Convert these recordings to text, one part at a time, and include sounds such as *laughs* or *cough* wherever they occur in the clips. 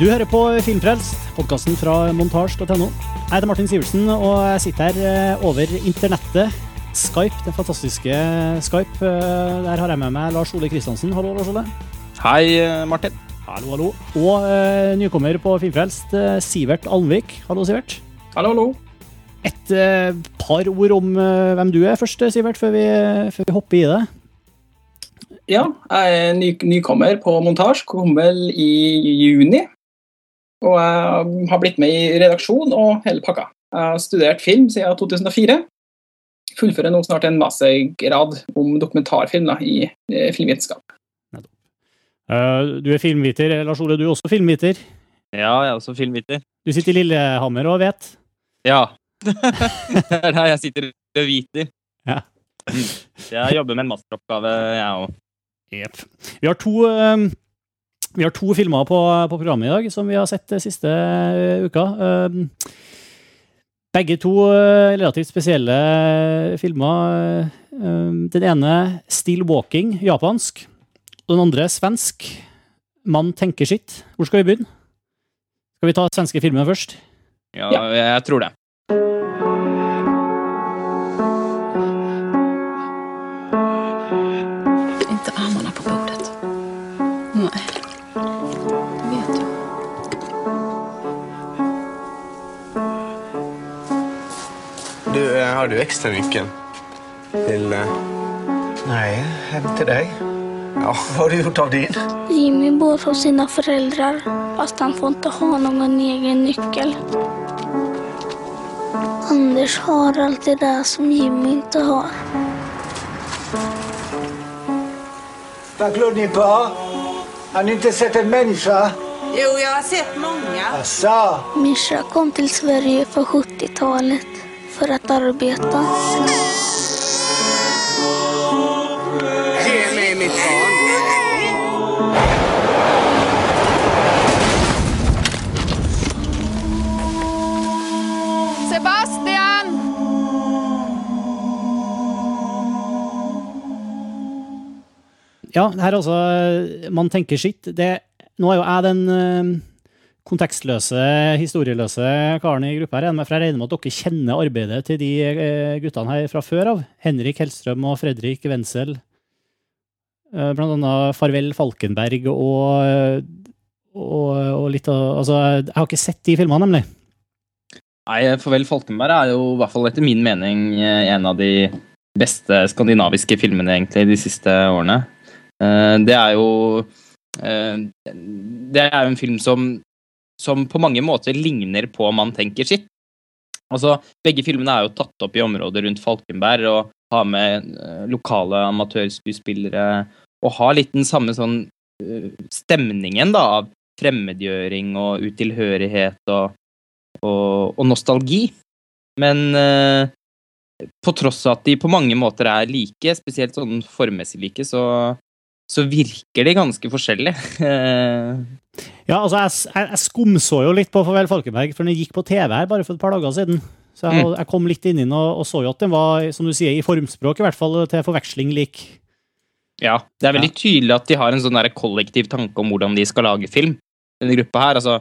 Du hører på Filmfrelst, podkasten fra montasj.no. Jeg heter Martin Sivertsen, og jeg sitter her eh, over internettet. Skype, den fantastiske Skype. Eh, Der har jeg med meg Lars Ole Kristiansen. Hallo, Lars Ole. Hei, eh, Martin. Hallo, hallo. Og uh, nykommer på Filmfrelst, Sivert Almvik. Hallo, Sivert. Hallo, hallo. Et uh, par ord om uh, hvem du er først, Sivert, før vi, før vi hopper i det. Ja, jeg er ny, nykommer på montasje. Kom vel i juni. Og jeg har blitt med i redaksjon og hele pakka. Jeg har studert film siden 2004. Fullfører nå snart en mastergrad om dokumentarfilm da, i eh, filmvitenskap. Uh, du er filmviter. Lars Ole, du er også filmviter. Ja, jeg er også filmviter. Du sitter i Lillehammer og vet. Ja. *laughs* det er der jeg sitter og viter. Ja. Jeg jobber med en masteroppgave, jeg òg. Jepp. Vi har to uh, vi har to filmer på, på, programmet i dag som vi har sett siste uh, uka. Uh, begge to relativt spesielle filmer. Den ene 'Still Walking', japansk. Og den andre svensk. 'Mann tenker sitt'. Hvor skal vi begynne? Skal vi ta svenske filmer først? Ja, jeg tror det. Du, eh, har du ekstra nyckeln? Til uh... Nei, hem til deg. Ja, Hva har du gjort av din? Jimmy bor hos sine foreldre, fast han får ikke ha noen egen nyckel. Anders har alltid det där som Jimmy ikke har. Vad på? Har ni inte sett en människa? Jo, jag har sett många. Asså? Mischa kom till Sverige på 70-talet för att arbeta. Ge mig mitt barn. Sebastian! Ja, her altså Man tenker sitt. Det, nå er jo jeg den uh, kontekstløse, historieløse karen i gruppa her, for jeg regner med at dere kjenner arbeidet til de uh, guttene her fra før av. Henrik Hellstrøm og Fredrik Wenzel. Uh, blant annet Farvel Falkenberg og, og, og litt av Altså, jeg har ikke sett de filmene, nemlig. Nei, Farvel Falkenberg er jo i hvert fall etter min mening en av de beste skandinaviske filmene egentlig de siste årene. Det er jo Det er jo en film som, som på mange måter ligner på Man tenker sitt. Altså, Begge filmene er jo tatt opp i området rundt Falkenberg og har med lokale amatørskuespillere og har litt den samme sånn stemningen da av fremmedgjøring og utilhørighet og, og, og nostalgi. Men eh, på tross av at de på mange måter er like, spesielt sånn formmessig like, så, så virker de ganske forskjellig. *laughs* ja, altså, jeg, jeg, jeg, skumså jo litt på Farvel Falkenberg, for den gikk på TV her bare for et par dager siden. Så jeg, mm. jeg kom litt inn, inn og, og, så jo at den var, som du sier, i formspråk i hvert fall, til forveksling lik. Ja, det er veldig tydelig at de har en sånn der kollektiv tanke om hvordan de skal lage film, denne gruppa her. altså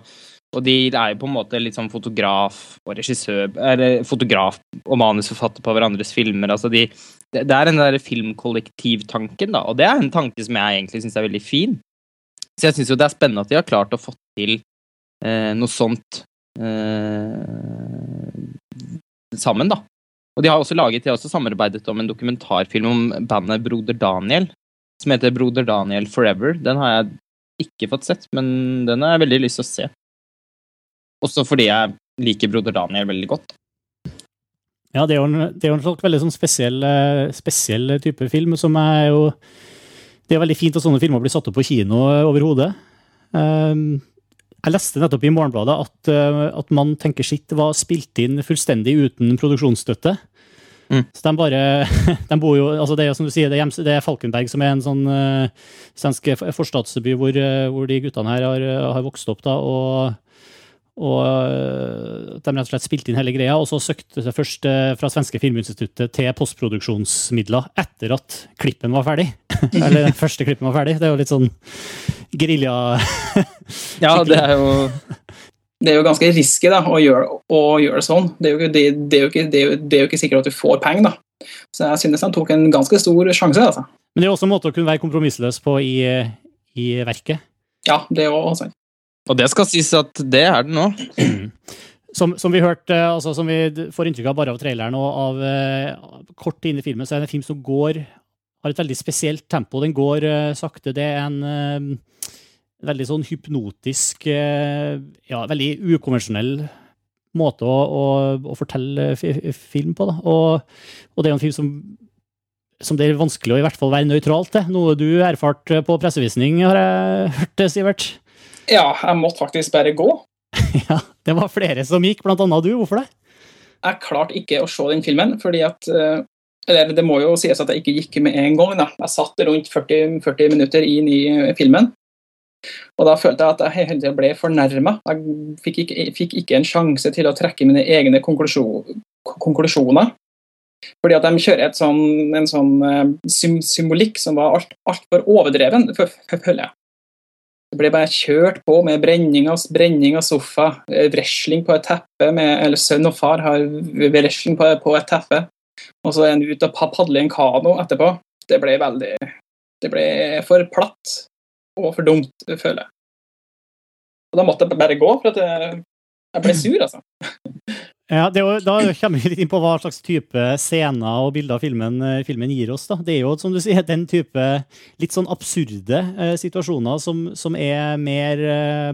og de er jo på en måte litt sånn fotograf og regissør Eller fotograf og manusforfatter på hverandres filmer. altså de, Det er den der filmkollektivtanken, da, og det er en tanke som jeg egentlig syns er veldig fin. Så jeg syns jo det er spennende at de har klart å få til eh, noe sånt eh, sammen, da. Og de har også laget, de har også samarbeidet om en dokumentarfilm om bandet Broder Daniel, som heter Broder Daniel Forever. Den har jeg ikke fått sett, men den har jeg veldig lyst til å se. Også fordi jeg liker Broder Daniel veldig godt. Ja, det er jo en, det er jo en sånn veldig sånn spesiell, spesiell, type film som er jo Det er veldig fint at sånne filmer blir satt opp på kino over hodet. Um, jeg leste nettopp i Morgenbladet at, at Man tenker sitt var spilt inn fullstendig uten produksjonsstøtte. Mm. Så de bare *laughs* de bor jo, altså Det er som du sier, det er, det er Falkenberg som er en sånn uh, svensk forstatsby hvor, hvor, de guttene her har, har vokst opp. da, og og de rett og slett spilte inn hele greia, og så søkte det først fra Svenske Filminstituttet til postproduksjonsmidler etter at klippen var ferdig. *laughs* Eller den første klippen var ferdig. Det er jo litt sånn gerilja *laughs* Ja, det er jo Det er jo ganske risky da, å gjøre, å gjøre det sånn. Det er, jo, det, det, er jo ikke, det, er jo, det er jo ikke sikkert at du får penger, da. Så jeg synes han tok en ganske stor sjanse. altså. Men det er også en måte å kunne være kompromissløs på i, i verket. Ja, det er jo sant. Og det skal sies at det er det nå. *clears throat* Som, som vi hørte, eh, altså som vi får inntrykk av bare av traileren og av eh, kort inn i filmen, så er det en film som går har et veldig spesielt tempo. Den går eh, sakte. Det er en eh, veldig sånn hypnotisk, eh, ja, veldig ukonvensjonell måte å, å, å fortelle fi- film på. Da. Og, og det er en film som, som det er vanskelig å i hvert fall være nøytral til. Noe du erfarte på pressevisning, har jeg hørt, Sivert. Ja, jeg måtte faktisk bare gå. *laughs* Ja, det var flere som gikk, blant annet du. Hvorfor det? Jeg klarte ikke å se den filmen, fordi at eh, Eller det må jo sies at jeg ikke gikk med en gang. da. Jeg satt rundt 40, 40 minutter inn i filmen. Og da følte jeg at jeg hele tida ble fornærma. Jeg fikk ikke, fikk ikke en sjanse til å trekke mine egne konklusjon, konklusjoner. Fordi at de kjører et sånn, en sånn eh, sym symbolikk som var altfor alt overdreven, fø- fø- føler jeg. Ble bare kjørt på med brenning av, brenning av sofa, eh, wrestling på et teppe, med, eller sønn og far har wrestling på, på et teppe, og så er han ute og padler i en kano etterpå. Det ble veldig Det ble for platt og for dumt, føler jeg. Og da måtte jeg bare gå, for at jeg, jeg ble sur, altså. *clears throat* Ja, det jo, Da kommer vi litt inn på hva slags type scener og bilder filmen, eh, filmen gir oss. da. Det er jo, som du sier, den type litt sånn absurde eh, situasjoner som, som er mer eh,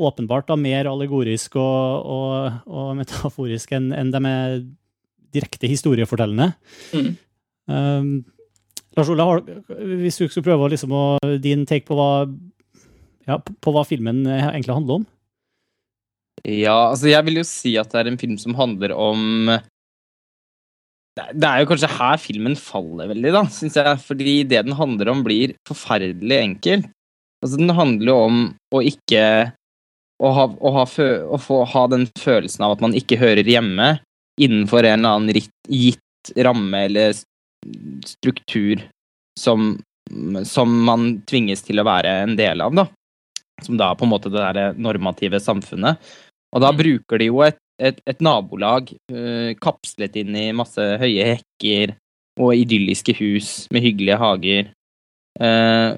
åpenbart da, mer allegorisk og, og, og metaforisk enn en de er direkte historiefortellende. Mm. Um, Lars Ola, hvis du skulle prøve liksom, å, din take på hva, ja, på, på hva filmen eh, egentlig handler om? Ja, altså jeg vil jo si at det er en film som handler om Det er- jo kanskje her filmen faller veldig, da, syns jeg. Fordi det den handler om, blir forferdelig enkelt. Altså, den handler jo om å ikke å ha, å, ha å få ha den følelsen av at man ikke hører hjemme innenfor en eller annen ritt, gitt ramme eller struktur som, som man tvinges til å være en del av, da. Som da på en måte det der normative samfunnet. Og da Mm. bruker de jo et, et, et nabolag uh, kapslet inn i masse høye hekker og idylliske hus med hyggelige hager, uh,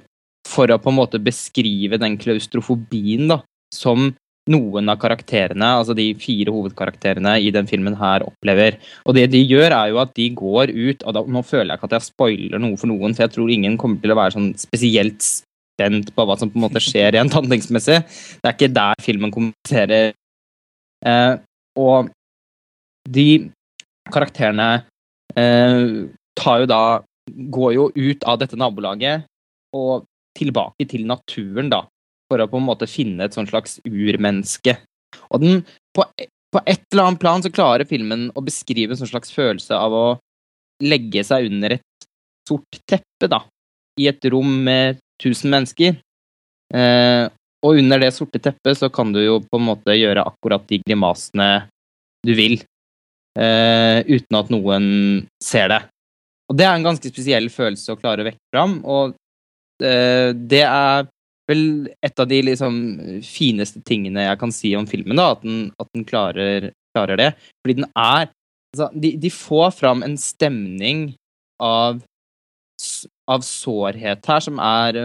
for å på en måte beskrive den klaustrofobien da, som noen av karakterene, altså de fire hovedkarakterene i den filmen her, opplever. Og det de gjør, er jo at de går ut og da, Nå føler jeg ikke at jeg spoiler noe for noen, for jeg tror ingen kommer til å være sånn spesielt spent på hva som på en måte skjer rent handlingsmessig. Det er ikke der filmen kommenterer. Eh, og de karakterene eh, tar jo da Går jo ut av dette nabolaget og tilbake til naturen, da. For å på en måte finne et sånn slags urmenneske. Og den på, på et eller annet plan så klarer filmen å beskrive en sånn slags følelse av å legge seg under et sort teppe, da. I et rom med tusen mennesker. Eh, og under det sorte teppet så kan du jo på en måte gjøre akkurat de grimasene du vil, eh, uten at noen ser det. Og det er en ganske spesiell følelse å klare å vekke fram, og eh, det er vel et av de liksom fineste tingene jeg kan si om filmen, da, at den, at den klarer, klarer det. Fordi den er altså, de, de får fram en stemning av, av sårhet her som er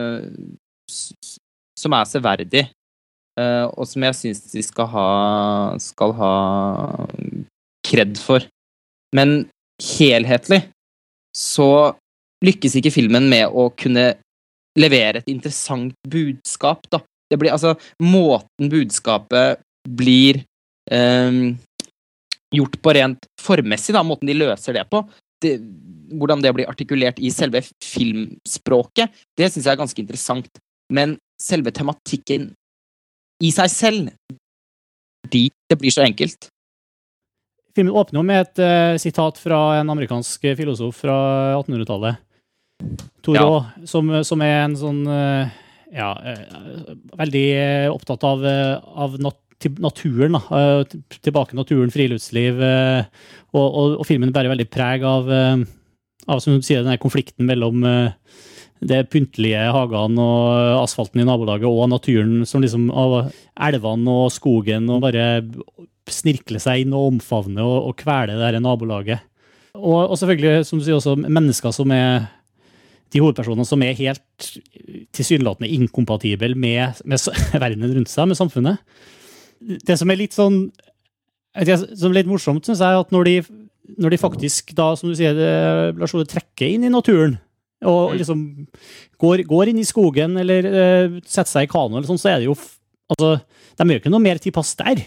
s- som er severdig, eh, og som jeg syns de skal ha, skal ha kred for. Men helhetlig så lykkes ikke filmen med å kunne levere et interessant budskap, da. Det blir altså Måten budskapet blir eh, gjort på rent formmessig, da, måten de løser det på, det, hvordan det blir artikulert i selve filmspråket, det syns jeg er ganske interessant. Men selve tematikken i seg selv, fordi det blir så enkelt. Filmen åpner jo med et uh, sitat fra en amerikansk filosof fra 1800-tallet. Thoreau, som, som er en sånn uh, ja, uh, veldig opptatt av, av nat naturen. Da. Tilbake naturen, friluftsliv. Og, og, og filmen bærer veldig preg av, av som du sier, denne konflikten mellom, eh, det pyntelige hagene og asfalten i nabolaget og naturen som liksom av elvene og skogen og bare snirkle seg inn og omfavne og, og kvele det her nabolaget. Og, og selvfølgelig, som du sier, også mennesker som er de hovedpersonene som er helt tilsynelatende inkompatible med, med *laughs* verden rundt seg, med samfunnet. Det som er litt sånn som er litt morsomt, syns jeg, at når de, når de faktisk da, som du sier, det- Lars Ole, trekker inn i naturen, og liksom går, går inn i skogen eller uh, setter seg i kano, eller sånn, så er det jo Altså, de gjør ikke noe mer tilpass der.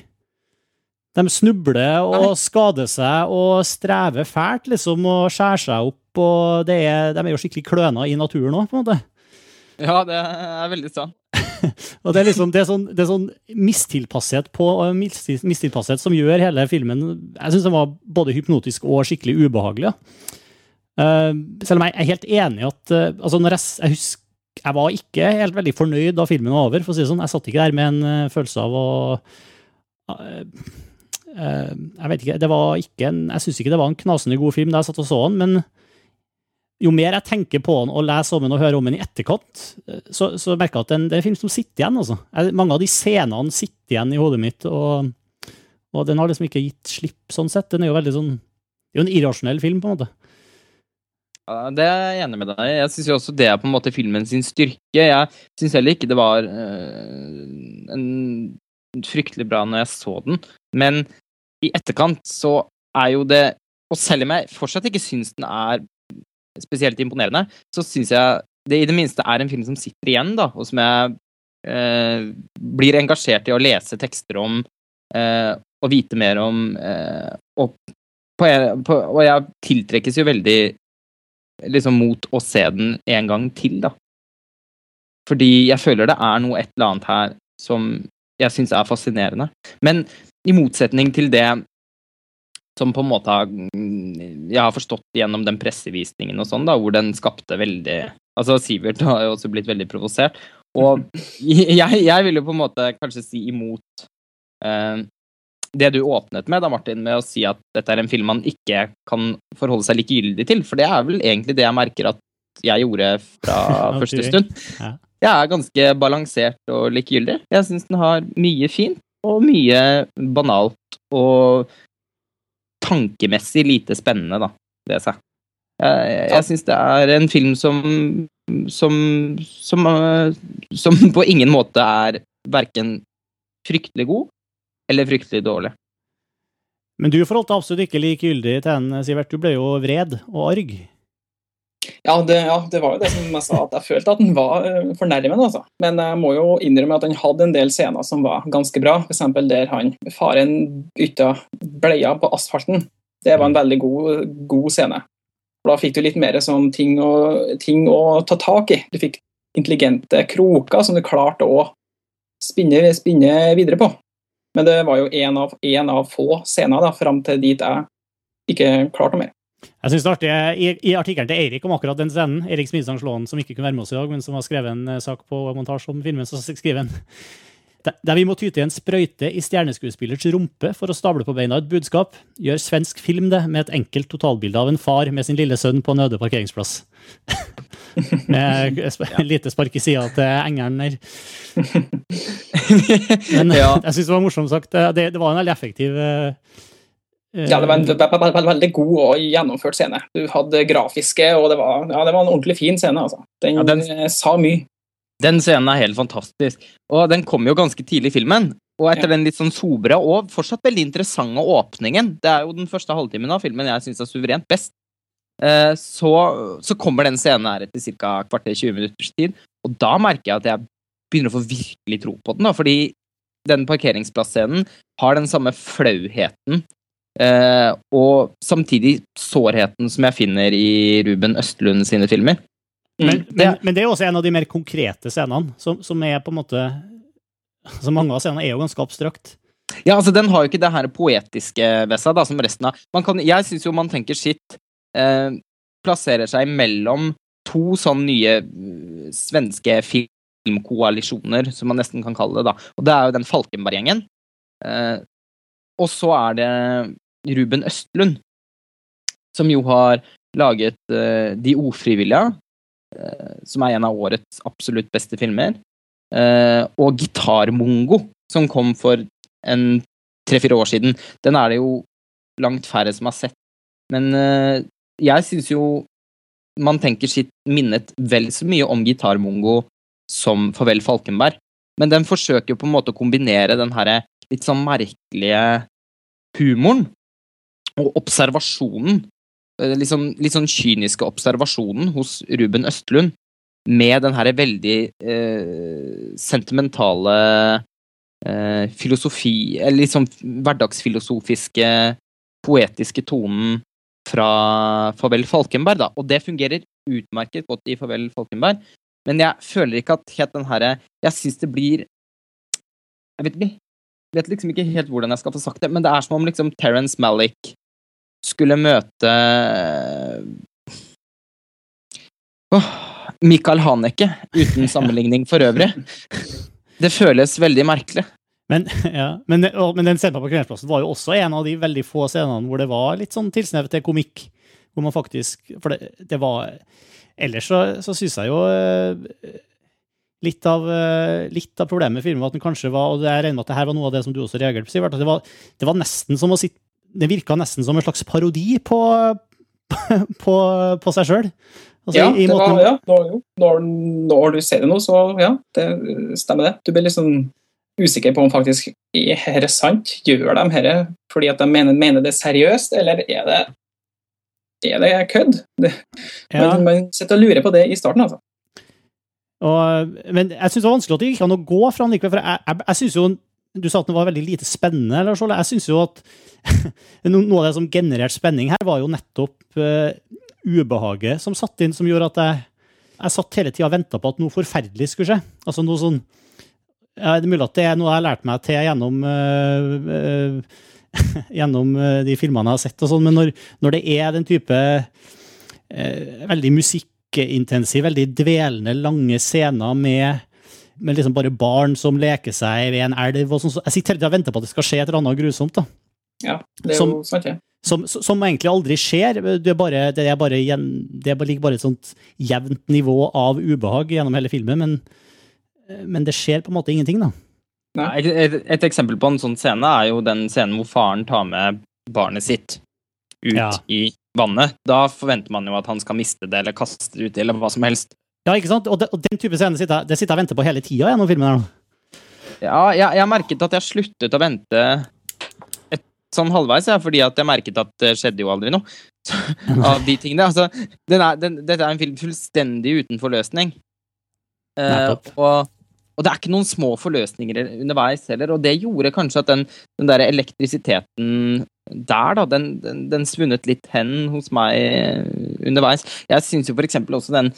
De snubler og skader seg og strever fælt, liksom, og skjærer seg opp, og det er, de er jo skikkelig kløna i naturen òg, på en måte. Ja, det er veldig sant. *laughs* Og det er liksom det er sånn, det er sånn mistilpasshet på mistilpasshet som gjør hele filmen Jeg syns den var både hypnotisk og skikkelig ubehagelig. Ja. Eh, selv om jeg er helt enig i at eh, altså når jeg, jeg husker jeg var ikke helt veldig fornøyd da filmen var over. for å si det sånn. Jeg satt ikke der med en eh, følelse av å eh, Jeg vet ikke, det var ikke en, jeg syns ikke det var en knasende god film da jeg satt og så den, men jo mer jeg tenker på den og leser om den og hører om den i etterkant, så, så merker jeg at den, det er en film som sitter igjen. Altså. Mange av de scenene sitter igjen i hodet mitt, og, og den har liksom ikke gitt slipp sånn sett. Den er jo veldig sånn Det er jo en irrasjonell film, på en måte. Det er jeg enig med deg i. Jeg syns også det er på en måte filmen sin styrke. Jeg syns heller ikke det var uh, fryktelig bra når jeg så den, men i etterkant så er jo det Og selv om jeg fortsatt ikke syns den er spesielt imponerende, så syns jeg det i det minste er en film som sitter igjen, da, og som jeg uh, blir engasjert i å lese tekster om uh, og vite mer om. Og, på, på, og jeg tiltrekkes jo veldig liksom mot å se den en gang til, da. Fordi jeg føler det er noe et eller annet her som jeg syns er fascinerende. Men i motsetning til det som på en måte har Jeg har forstått gjennom den pressevisningen og sånn, da, hvor den skapte veldig Altså, Sivert har jo også blitt veldig provosert. Og *laughs* jeg, jeg vil jo på en måte kanskje si imot eh, det du åpnet med, da, Martin, med å si at dette er en film man ikke kan forholde seg likegyldig til. For det er vel egentlig det jeg merker at jeg gjorde fra *laughs* første stund. Ja. Jeg er ganske balansert og likegyldig. Jeg syns den har mye fint og mye banalt og tankemessig lite spennende, da, ved seg. Jeg, jeg syns det er en film som som, som øh, som på ingen måte er verken fryktelig god eller fryktelig dårlig. Men du forholdt deg absolutt ikke likegyldig til den, Sivert. Du ble jo vred og arg. Ja det, ja, det var jo det som jeg sa, at jeg følte at den var eh, fornærmende. Altså. Men jeg må jo innrømme at han hadde en del scener som var ganske bra. F.eks. der han faren bytta bleia på asfalten. Det var en veldig god, god scene. Da fikk du litt mer sånn ting å, ting å ta tak i. Du fikk intelligente kroker som du klarte å spinne, spinne videre på. Men det var jo én av, en av få scener da, fram til dit jeg ikke klarte noe mer. Jeg synes det er artig, I, I artikkelen til Eirik om akkurat den scenen, Erik Smidsang Slåen, som ikke kunne være med oss i dag, men som har skrevet en eh, sak på montasje om filmen, så skriver han *laughs* "Der- vi må ty til en sprøyte i stjerneskuespillers rumpe for å stable på beina et budskap, gjør svensk film det med et enkelt totalbilde av en far med sin lille sønn på en øde parkeringsplass. *laughs* med *laughs* lite spark i sida til engelen der. Men Ja. *laughs* jeg syns det var morsomt sagt. Det, det var en veldig effektiv uh, Ja, det var en ve- ve- ve- veldig god og gjennomført scene. Du hadde grafiske, og det var, ja, det var en ordentlig fin scene. Altså. Den, Ja, den- eh, sa mye. Den scenen er helt fantastisk. Og den kom jo ganske tidlig i filmen. Og etter Ja. den litt sånn sobre og fortsatt veldig interessante åpningen Det er jo den første halvtimen av filmen jeg syns er suverent best. eh, Så, så kommer den scenen her etter ca. kvarter 20 minutters tid. Og da merker jeg at jeg begynner å få virkelig tro på den. da, Fordi den parkeringsplasscenen har den samme flauheten. eh, og samtidig sårheten som jeg finner i Ruben Østlund sine filmer. Men, Mm. men, men det er også en av de mer konkrete scenene, som, som er på en måte altså Mange av scenene er jo ganske abstrakt. Ja, altså Den har jo ikke det her poetiske ved seg, da, som resten av man kan, Jeg syns jo man tenker sitt eh, plasserer seg mellom to sånn nye svenske svenske filmkoalisjoner, som man nesten kan kalle det. da. Og Det er jo den Falkenberg-gjengen. Eh, og så er det Ruben Østlund, som jo har laget eh, De ofrivillige. eh, som er en av årets absolutt beste filmer. Eh, og Gitarmongo, som kom for en tre-fire år siden. Den er det jo langt færre som har sett. Men eh, jeg syns jo man tenker sitt minnet vel så mye om Gitarmongo som Farvel Falkenberg. Men den forsøker på en måte å kombinere den her litt sånn merkelige humoren og observasjonen, eh, litt sånn, litt sånn kyniske observasjonen hos Ruben Østlund, med den her veldig eh, sentimentale eh, filosofi Eller litt sånn hverdagsfilosofiske, poetiske tonen fra Farvel Falkenberg, da. Og det fungerer utmerket godt i Farvel Falkenberg, men jeg føler ikke at helt den herre Jeg syns det blir Jeg vet ikke jeg vet liksom ikke helt hvordan jeg skal få sagt det, men det er som om liksom Terence Malick skulle møte oh, Michael Haneke, uten *laughs* sammenligning for øvrig. Det føles veldig merkelig. Men, ja, men, og, men den scenen på Kveldsplassen var jo også en av de veldig få scenene hvor det var litt sånn tilsnev til komikk. Hvor man faktisk For det, det var Ellers så, så syns jeg jo eh, litt av, eh, litt av problemet med filmen at den kanskje var Og jeg regner med at det her var noe av det som du også reagerte på, Sivert. at Det var, det var nesten som å sitte Det virka nesten som en slags parodi på, *laughs* på, på seg sjøl. Altså, ja, i- i det var, ja når, når, når du ser det nå, så ja, det stemmer det. Du blir sånn usikker på om faktisk er dette sant. Gjør de dette fordi at de mener, mener det er seriøst, eller er det, er det kødd? Det, Ja. man, man sitter og lurer på det i starten, altså. Og, men jeg syns det var vanskelig at det gikk an å gå fra han likevel. For jeg, jeg, jeg synes jo Du sa at den var veldig lite spennende. Lars Ole. Jeg syns jo at *laughs* noe av det som genererte spenning her, var jo nettopp uh, ubehaget som satt inn, som gjorde at jeg, jeg satt hele tida og venta på at noe forferdelig skulle skje. Altså noe sånn ja, Det er mulig at det er noe jeg har lært meg til gjennom uh, eh, *laughs* gjennom eh, de filmene jeg har sett, og sånn, men når, når det er den type eh, veldig musikkintensiv, veldig dvelende, lange scener med, med liksom bare barn som leker seg ved en elv og sånn, så jeg sitter hele tida og venter på at det skal skje et eller annet grusomt. da. Ja, det er Som- jo sant, ja. Som, som egentlig aldri skjer. Det, er bare, det, bare, det ligger bare et sånt jevnt nivå av ubehag gjennom hele filmen, men, men det skjer på en måte ingenting, da. Et, et, et eksempel på en sånn scene er jo den scenen hvor faren tar med barnet sitt ut Ja. i vannet. Da forventer man jo at han skal miste det eller kaste det ut eller hva som helst. Ja, ikke sant? Og, de, og den type scene sitter, det sitter jeg og venter på hele tida gjennom filmen. her nå. Ja, jeg, jeg merket at jeg sluttet å vente et, sånn halvveis, ja, fordi at jeg merket at det skjedde jo aldri noe *laughs* av de tingene. Altså, den er, den, dette er en film fullstendig uten forløsning. Uh, og, og det er ikke noen små forløsninger underveis heller, og det gjorde kanskje at den, den der elektrisiteten der, da, den, den, den svunnet litt hen hos meg underveis. Jeg syns jo for eksempel også den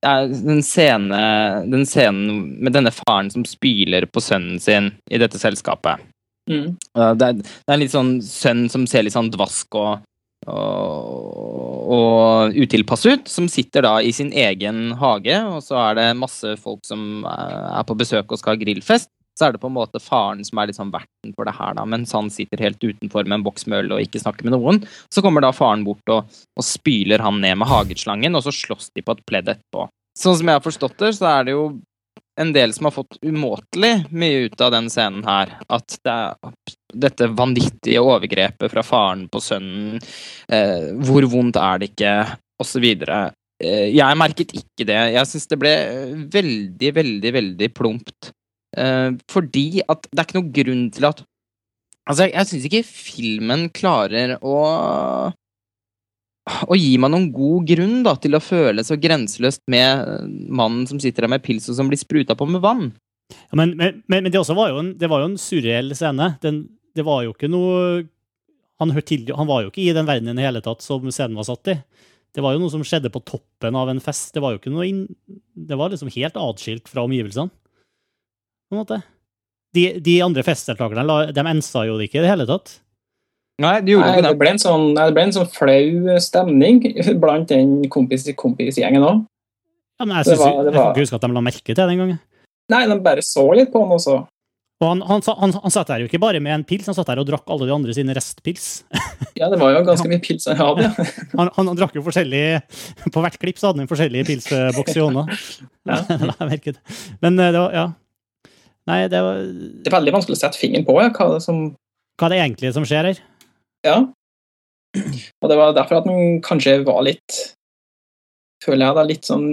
den, scene, den scenen med denne faren som spyler på sønnen sin i dette selskapet. Mm. Det er, det er en litt sånn sønn som ser litt sånn dvask og, og, og utilpass ut, som sitter da i sin egen hage, og så er det masse folk som uh, er på besøk og skal ha grillfest. Så er det på en måte faren som er liksom verten for det her, da, mens han sitter helt utenfor med en boks med øl og ikke snakker med noen. Så kommer da faren bort og, og spyler han ned med hageslangen, og så slåss de på et pledd etterpå. Sånn som jeg har forstått det, så er det jo en del som har fått umåtelig mye ut av den scenen her. At det er dette vanvittige overgrepet fra faren på sønnen, eh, hvor vondt er det ikke, osv. Eh, jeg merket ikke det. Jeg syns det ble veldig, veldig, veldig plumpt. Eh, fordi at det er ikke noe grunn til at Altså, jeg, jeg syns ikke filmen klarer å å gi meg noen god grunn da, til å føle så grenseløst med mannen som sitter der med pils og som blir spruta på med vann. Ja, men, men, men det, var jo en, det var jo en surreell scene. Den, det var jo ikke noe han, til, han var jo ikke i den verdenen i hele tatt som scenen var satt i. Det var jo noe som skjedde på toppen av en fest. Det var jo ikke noe inn, det var liksom helt atskilt fra omgivelsene. På en måte. De, de andre festdeltakerne de ensa jo det ikke i det hele tatt. Nei, det gjorde Nei, ikke det det. ble en sånn, nei, det ble en sånn flau stemning *laughs* blant den kompis-kompisgjengen òg. Ja, men jeg, Det synes, var- jo- jeg kan ikke huske at de la merke til det den gangen. Nei, de bare så litt på han også. Og han, han, han, han satt der jo ikke bare med en pils, han satt der og drakk alle de andre sine restpils. *laughs* Ja, det var jo ganske mye pils han hadde. Ja. Han, *laughs* han, han drakk jo forskjellig På hvert klipp så hadde han en forskjellig pilsboks i hånda. Ja. Jeg merker det. Men eh, det var Ja. Nei, det var Det er veldig vanskelig å sette fingeren på ja, hva det som Hva er det egentlig som skjer her? Ja. Og det var derfor at den kanskje var litt Føler jeg da litt sånn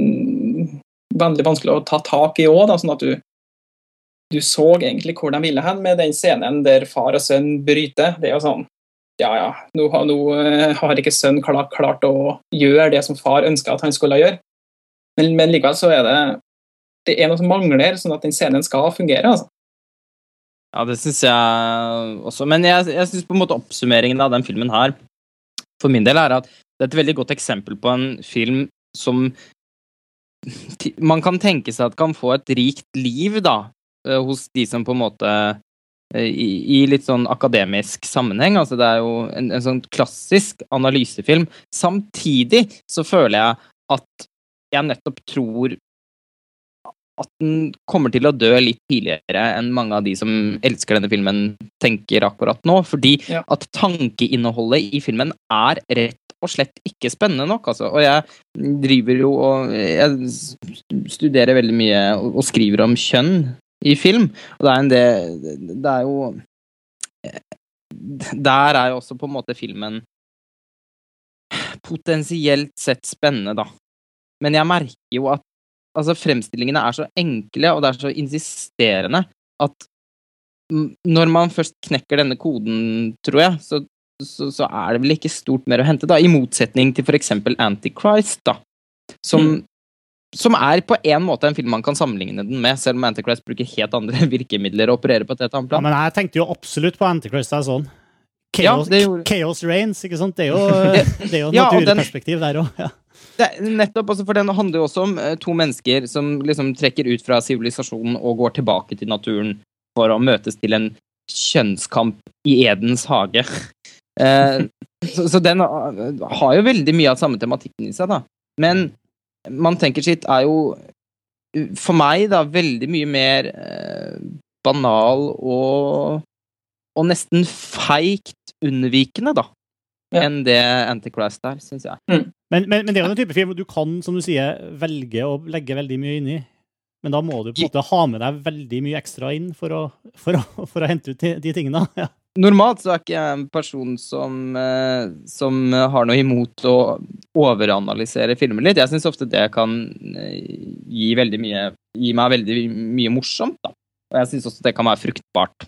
Veldig vanskelig å ta tak i òg, sånn at du Du så egentlig hvor de ville hen med den scenen der far og sønn bryter. Det er jo sånn Ja, ja, nå nå eh, har ikke sønn klart, klart å gjøre det som far ønska at han skulle gjøre. Men, men likevel så er det det er noe som mangler, sånn at den scenen skal fungere. altså. Ja, det syns jeg også. Men jeg, jeg syns på en måte oppsummeringen av den filmen her, for min del, er at det er et veldig godt eksempel på en film som man kan tenke seg at kan få et rikt liv, da, eh, hos de som på en måte eh, i, I litt sånn akademisk sammenheng. Altså, det er jo en, en sånn klassisk analysefilm. Samtidig så føler jeg at jeg nettopp tror at den kommer til å dø litt tidligere enn mange av de som elsker denne filmen, tenker akkurat nå. Fordi Ja. at tankeinnholdet i filmen er rett og slett ikke spennende nok. Altså. Og jeg driver jo og Jeg studerer veldig mye og skriver om kjønn i film, og det er en det Det er jo Der er jo også på en måte filmen potensielt sett spennende, da. Men jeg merker jo at altså, fremstillingene er så enkle, og det er så insisterende, at når man først knekker denne koden, tror jeg, så, så, så er det vel ikke stort mer å hente, da. I motsetning til for eksempel Antichrist, da. Som, som er på en måte en film man kan sammenligne den med, selv om Antichrist bruker helt andre *laughs* virkemidler og opererer på et helt annet Ja, plan. men jeg tenkte jo absolutt på Antichrist. Det er sånn. Chaos, ja, Chaos Reigns, ikke sant? Det er jo, *laughs* det er jo Ja, naturperspektiv der òg. Ja. Det, nettopp, altså, for Den handler jo også om eh, to mennesker som liksom trekker ut fra sivilisasjonen og går tilbake til naturen for å møtes til en kjønnskamp i Edens hage. *laughs* Eh, så, så den eh, har jo veldig mye av samme tematikken i seg, da. Men man tenker sitt er jo for meg da veldig mye mer eh, banal og og nesten feigt unnvikende, da. Ja. Enn det Antichrist er, syns jeg. Men, men, men det er jo en type film du kan, som du sier, velge å legge veldig mye inni. Men da må du på en måte ha med deg veldig mye ekstra inn for å, for å, for å hente ut de, de tingene. *laughs* Ja. Normalt så er ikke jeg en person som, eh, som har noe imot å overanalysere filmer litt. Jeg syns ofte det kan eh, gi, mye, gi meg veldig mye morsomt. Da. Og jeg syns også det kan være fruktbart,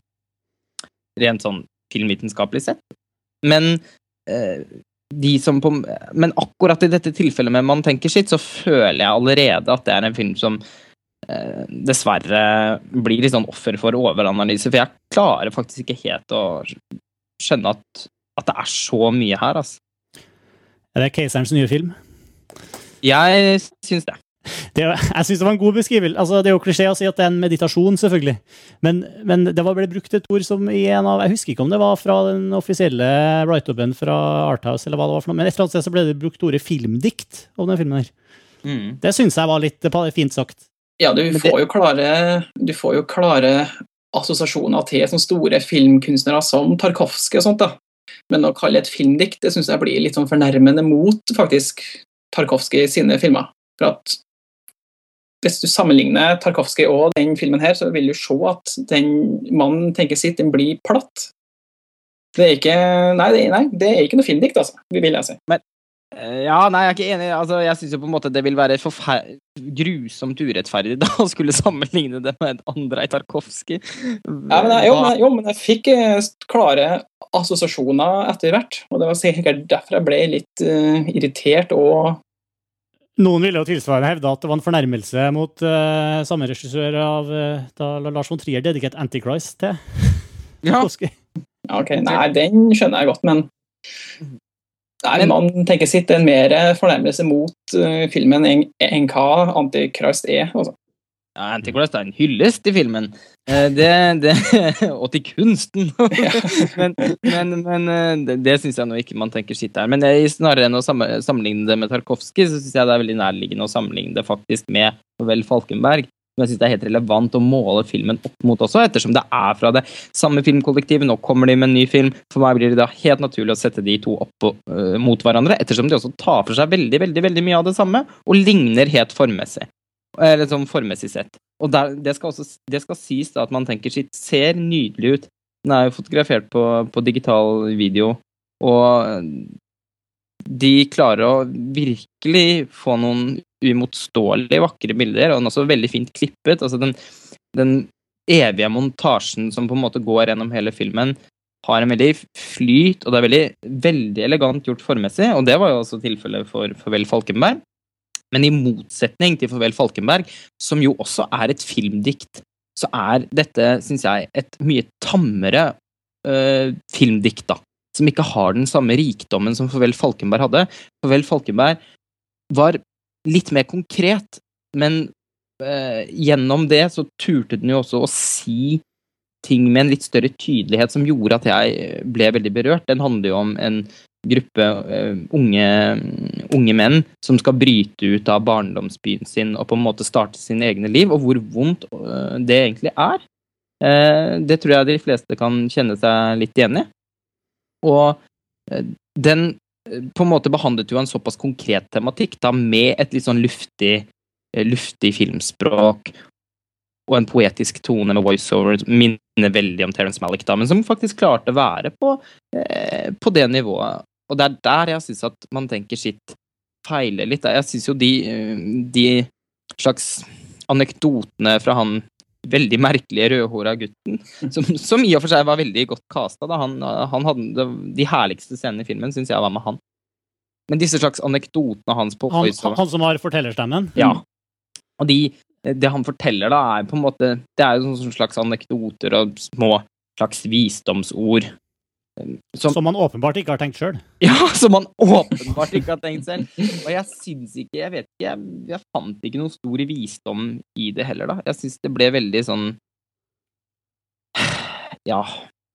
rent sånn filmvitenskapelig sett. Men eh, de som på, Men akkurat i dette tilfellet med Man tenker sitt, så føler jeg allerede at det er en film som eh, dessverre blir litt sånn offer for overanalyse. For jeg klarer faktisk ikke helt å skjønne at, at det er så mye her, altså. Er det keiserens nye film? Jeg syns det. Det, jeg synes det var en god beskrivelse. Altså, det er jo klisjé å si at det er en meditasjon, selvfølgelig. Men, men det var ble brukt et ord som i en av Jeg husker ikke om det var fra den offisielle write-upen fra Arthouse, eller hva det var for noe, men et eller annet sted så ble det brukt ordet filmdikt om den filmen her. Mm. Det syns jeg var litt eh, fint sagt. Ja, du det- får jo klare, du får jo klare assosiasjoner til sånne store filmkunstnere som Tarkovskij og sånt. da. Men å kalle det et filmdikt det synes jeg blir litt sånn fornærmende mot faktisk Tarkovskij sine filmer. For at hvis du sammenligner Tarkovskij og den filmen her, så vil du se at den mannen tenker sitt, den blir platt. Det er ikke Nei, det, nei, det er ikke noe filmdikt, altså, vil jeg si. Men, Ja, nei, jeg er ikke enig. Altså, jeg syns jo på en måte det vil være grusomt urettferdig da å skulle sammenligne det med Andrej Tarkovskij. Ja, men jo, men, jo, men jeg fikk eh, klare assosiasjoner etter hvert. Og det var sikkert derfor jeg ble litt uh, irritert og Noen ville jo tilsvarende hevde at det var en fornærmelse mot uh, samme regissør av uh, da Lars von Trier dedikert Antichrist til. Ja. *laughs* Ok, Nei, den skjønner jeg godt, men Nei, Men- man tenker sitt det er en mer fornærmelse mot uh, filmen enn en hva Antichrist er. Altså. Ja, Antichrist er en hyllest i filmen. Eh, Det, det, *laughs* og til kunsten. *laughs* men men, men eh, det, det syns jeg nå ikke man tenker sitt der. Men jeg, snarere enn å sammenligne det med Tarkovskij, så syns jeg det er veldig nærliggende å sammenligne det faktisk med Vel Falkenberg. som jeg synes det er helt relevant å måle filmen opp mot også, ettersom det er fra det samme filmkollektivet. Nå kommer de med en ny film. For meg blir det da helt naturlig å sette de to opp øh, mot hverandre, ettersom de også tar for seg veldig veldig, veldig mye av det samme, og ligner helt formmessig. Eller sånn formmessig sett. Og der, det, skal også, det skal sies da at man tenker sitt ser nydelig ut. Den er jo fotografert på, på digital video, og de klarer å virkelig få noen uimotståelig vakre bilder, og den er også veldig fint klippet. altså den, den evige montasjen som på en måte går gjennom hele filmen, har en veldig flyt, og det er veldig, veldig elegant gjort formmessig, og det var jo også tilfellet for Farvel Falkenberg. Men i motsetning til Farvel Falkenberg, som jo også er et filmdikt, så er dette, syns jeg, et mye tammere øh, filmdikt, da. Som ikke har den samme rikdommen som Farvel Falkenberg hadde. Farvel Falkenberg var litt mer konkret, men øh, gjennom det så turte den jo også å si ting med en litt større tydelighet som gjorde at jeg ble veldig berørt. Den handler jo om en gruppe uh, unge, unge, menn som skal bryte ut av barndomsbyen sin og på en måte starte sine egne liv, og hvor vondt uh, det egentlig er. Uh, det tror jeg de fleste kan kjenne seg litt igjen i. Og den på en måte behandlet jo en såpass konkret tematikk, da med et litt sånn luftig, luftig filmspråk og en poetisk tone med voiceover minner veldig om Terence Malick, da, men som faktisk klarte å være på, eh, på det nivået. Og det er der jeg syns at man tenker sitt feiler litt. Jeg syns jo de, de slags anekdotene fra han veldig merkelige rødhåra gutten, som, som, i og for seg var veldig godt casta. Han, han hadde, de herligste scenene i filmen syns jeg var med han. Men disse slags anekdotene hans på Han, han som har fortellerstemmen? Ja. Og de, det han forteller, da, er på en måte Det er jo sånne slags anekdoter og små slags visdomsord. Som, som man åpenbart ikke har tenkt sjøl? *laughs* Ja, som man åpenbart ikke har tenkt selv. Og jeg syns ikke Jeg vet ikke, jeg, jeg, fant ikke noe stor visdom i det heller, da. Jeg syns det ble veldig sånn *sighs* Ja.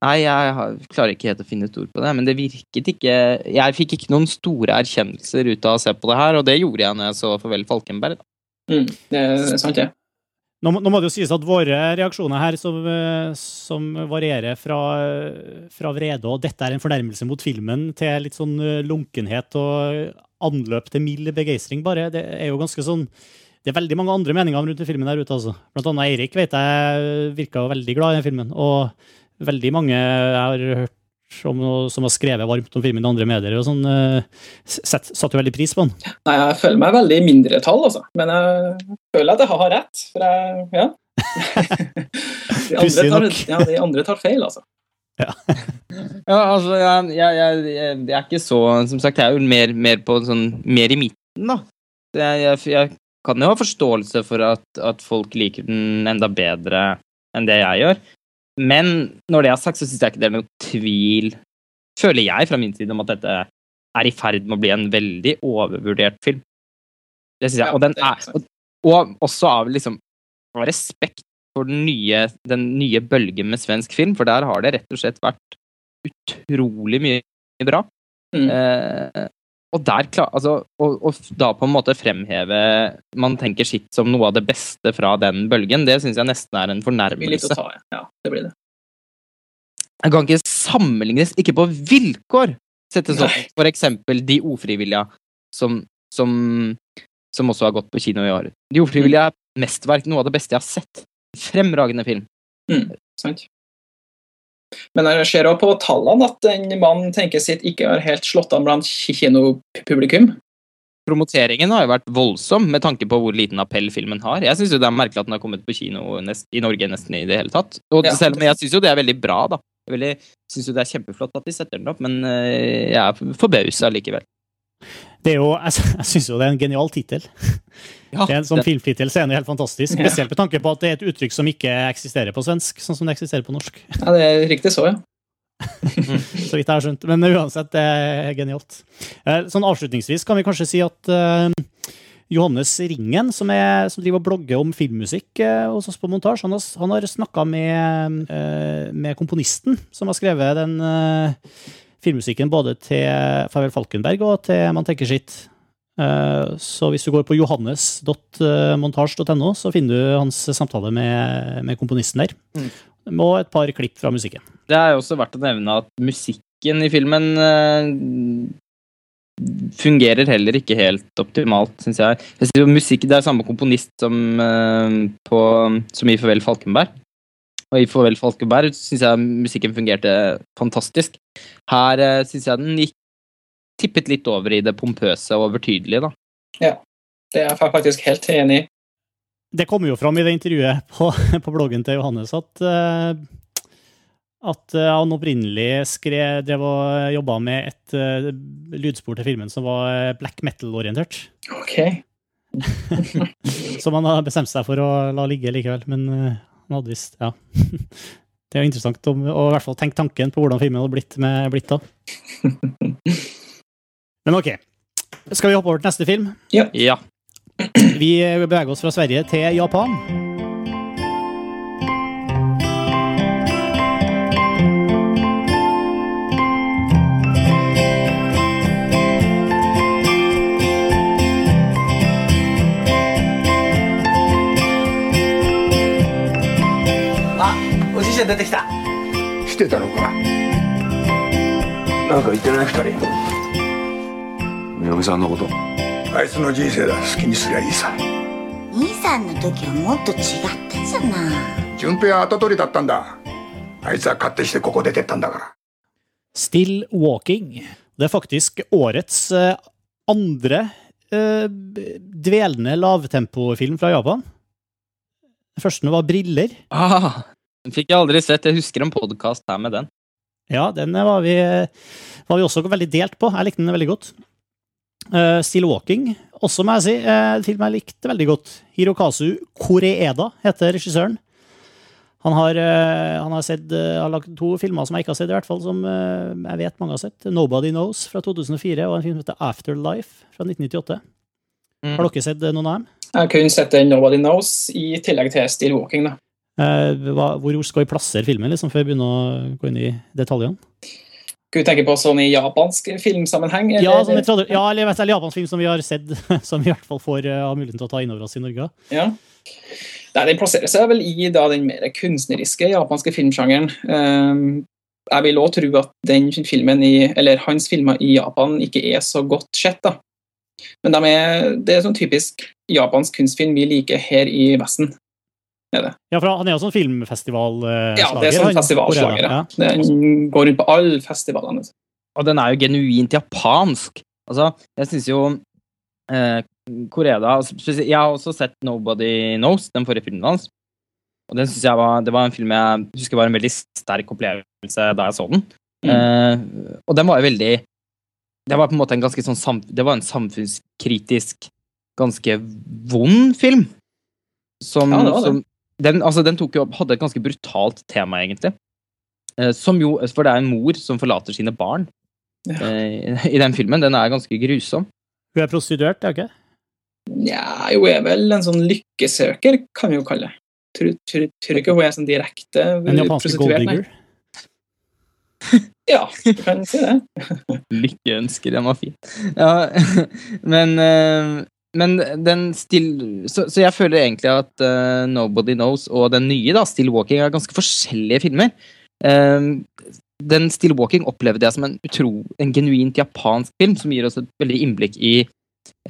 Nei, jeg klarer ikke helt å finne et ord på det, men det virket ikke Jeg fikk ikke noen store erkjennelser ut av å se på det her, og det gjorde jeg når jeg så Farvel Falkenberg. da. Mm, det er sant, det. Nå, nå, må det jo sies at våre reaksjoner her, som, som varierer fra, fra, vrede og 'dette er en fornærmelse mot filmen' til litt sånn lunkenhet og anløp til mild begeistring, bare, det er jo ganske sånn Det er veldig mange andre meninger rundt filmen der ute, altså. Blant annet Eirik vet jeg virka veldig glad i den filmen. Og veldig mange jeg har hørt som, som, har skrevet varmt om filmen i andre medier, og sånn, satte jo veldig pris på den. Nei, Jeg føler meg veldig i mindretall, altså. Men jeg føler at jeg har rett. For jeg, ja. *laughs* de, andre tar, ja, de andre tar feil, altså. Ja. *laughs* ja, altså, jeg, jeg, jeg, jeg, er ikke så Som sagt, jeg er jo mer, mer på sånn Mer i midten, da. Jeg, kan jo ha forståelse for at, at folk liker den enda bedre enn det jeg gjør. Men når det er sagt, så syns jeg ikke det er noe tvil, føler jeg fra min side, om at dette er i ferd med å bli en veldig overvurdert film. Det syns jeg. og, den er, og, og også av liksom av respekt for den nye, den nye bølgen med svensk film, for der har det rett og slett vært utrolig mye bra. Mm. Eh, og der klar, altså, og, og, da på en måte fremheve Man tenker sitt som noe av det beste fra den bølgen, det syns jeg nesten er en fornærmelse. Ta, ja, det blir det. Jeg kan ikke sammenlignes, ikke på vilkår, settes opp for eksempel De ofrivillige, som, som, som, også har gått på kino i år. De ofrivillige er mesterverk, noe av det beste jeg har sett. Fremragende film. Mm, sant. Men jeg ser også på tallene at den mannen tenker sitt ikke har helt slått an blant kinopublikum. Promoteringen har jo vært voldsom med tanke på hvor liten appell filmen har. Jeg syns det er merkelig at den har kommet på kino nest, i Norge nesten i det hele tatt. Og ja. selv om jeg syns jo det er veldig bra, da. Jeg syns jo det er kjempeflott at de setter den opp, men jeg er forbausa likevel. Det er jo, *laughs* jeg, jeg syns jo det er en genial tittel. Ja, det er en sånn filmtittel så er den helt fantastisk. Spesielt med tanke på at det er et uttrykk som ikke eksisterer på svensk, sånn som det eksisterer på norsk. *laughs* Ja, det er riktig så, ja. *laughs* så vidt jeg har skjønt. Men uansett, det er genialt. Sånn avslutningsvis kan vi kanskje si at uh, Johannes Ringen, som, er, som, driver og blogger om filmmusikk uh, hos oss på montasje, han har, han har snakka med, uh, med, komponisten som har skrevet den filmmusikken både til Farvel Falkenberg og til Man tenker sitt. Eh, Så hvis du går på johannes.montasj.no, så finner du hans samtale med, med komponisten der. Mm. Og et par klipp fra musikken. Det er også verdt å nevne at musikken i filmen eh, fungerer heller ikke helt optimalt, syns jeg. jeg synes jo musikk, det er samme komponist som, eh, på, som i Farvel Falkenberg. Og i Farvel Falkenberg syns jeg musikken fungerte fantastisk. Her uh, syns jeg den gikk tippet litt over i det pompøse og overtydelige, da. Ja, Det er jeg faktisk helt enig i. Det kommer jo fram i det intervjuet på, *laughs* på bloggen til Johannes at, eh, at eh, han opprinnelig skrev, drev og jobba med et eh, lydspor til filmen som var eh, black metal-orientert. Ok. *laughs* Som han har bestemt seg for å la ligge likevel. Men eh, han hadde visst Ja. *laughs* Det er jo interessant å å i hvert fall tenke tanken på hvordan filmen hadde blitt, med, blitt da. *laughs* Men ok. Skal vi hoppe over til neste film? Ja. Vi beveger oss fra Sverige til Japan. おじいちゃん出てきたしてたのかなんか言ってない二人嫁さんのことあいつの人生だ好きにすりゃいいさ兄さんの時はもっと違ったじゃない順平は後取りだったんだあいつは勝手してここ出てったんだから Still Walking. Det er faktisk årets eh, andre eh, dvelende lavtempofilm fra Japan. Den første var Briller. Ah, den fikk jeg aldri sett. Jeg husker en podkast her med den. Ja, den var vi, var vi også veldig delt på. Jeg likte den veldig godt. Uh, Still Walking, også må jeg si, uh, film jeg likte veldig godt. Hirokazu Koreeda heter regissøren. Han har, uh, han har, sett, uh, har lagd to filmer som jeg ikke har sett, i hvert fall, som uh, jeg vet mange har sett. 'Nobody Knows' fra 2004 og en film som heter 'Afterlife' fra 1998. Mm. Har dere sett eh, noen av dem? Jeg har kun sett Nobody Knows i tillegg til Still Walking. da. Eh, hvor skal vi plassere filmen, liksom, før vi begynner å gå inn i detaljene? Skal vi tenke på sånn i japansk filmsammenheng? Ja, sånn i ja, eller, eller japansk film som vi har sett, *laughs* som vi i hvert fall får uh, muligheten til å ta inn over oss i Norge. Ja. Nei, Den plasserer seg vel i da, den mer kunstneriske japanske filmsjangeren. Um, jeg vil òg tro at den filmen i, eller hans filmer i Japan ikke er så godt sett. da. Men de er, det er sånn typisk japansk kunstfilm vi liker her i Vesten. Er det. Ja, for Han er jo sånn filmfestivalslager. Ja, det er sånn festivalslager. Ja. Den går rundt på alle festivalene. Og den er jo genuint japansk. Altså, jeg syns jo eh, Koreda altså, Jeg har også sett 'Nobody Knows', den forrige filmen hans. Og den synes jeg var, Det var en film jeg husker var en veldig sterk opplevelse da jeg så den. Eh, og den var jo veldig Det var på en måte en ganske sånn sam, Det var en samfunnskritisk, ganske vond film. Som, Ja, det var det. som den, altså, den tok jo Hadde et ganske brutalt tema, egentlig. Eh, som jo For det er en mor som forlater sine barn Ja. eh, i den filmen. Den er ganske grusom. Hun er prostituert, er hun ikke? Nja, hun er vel en sånn lykkesøker, kan vi jo kalle det. Tror, tror, tror ikke hun er sånn direkte En japansk golddigger. *laughs* Ja, du kan si det. *laughs* Lykkeønsker, den var fin. Ja, *laughs* men eh, men den still så, så jeg føler egentlig at uh, Nobody Knows og den nye, da, Still Walking, er ganske forskjellige filmer. Um, den Still Walking opplevde jeg som en utro, en genuint japansk film, som gir oss et veldig innblikk i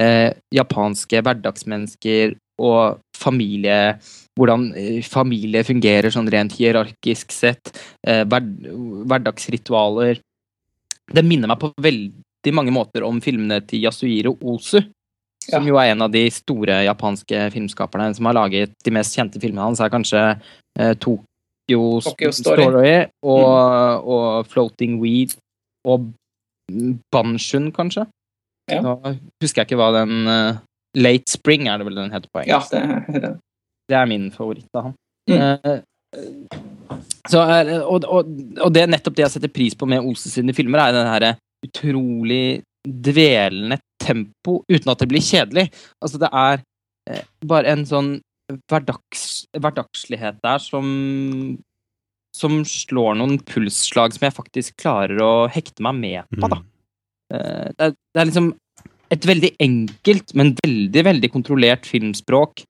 uh, japanske hverdagsmennesker og familie Hvordan eh, familie fungerer sånn rent hierarkisk sett. Uh, hver, hverdagsritualer. Det minner meg på veldig mange måter om filmene til Yasuhiro Ozu. Som Ja. jo er en av de store japanske filmskaperne som har laget de mest kjente filmene hans, er kanskje eh, Tokyo, Tokyo Story, Story. og, og Floating Weed og Banshun, kanskje. Ja. Nå husker jeg ikke hva den uh, Late Spring er det vel den heter på Ja, engelsk. det er det. Det er min favoritt av han. Mm. Uh, så, er- og, og, og det er nettopp det jeg setter pris på med Ose sine filmer, er den her utrolig dvelende tempo uten at det blir kjedelig. Altså, det er eh, bare en sånn hverdags, hverdagslighet der som som slår noen pulsslag som jeg faktisk klarer å hekte meg med på, da. Mm. Eh, Det er, det er liksom et veldig enkelt, men veldig, veldig kontrollert filmspråk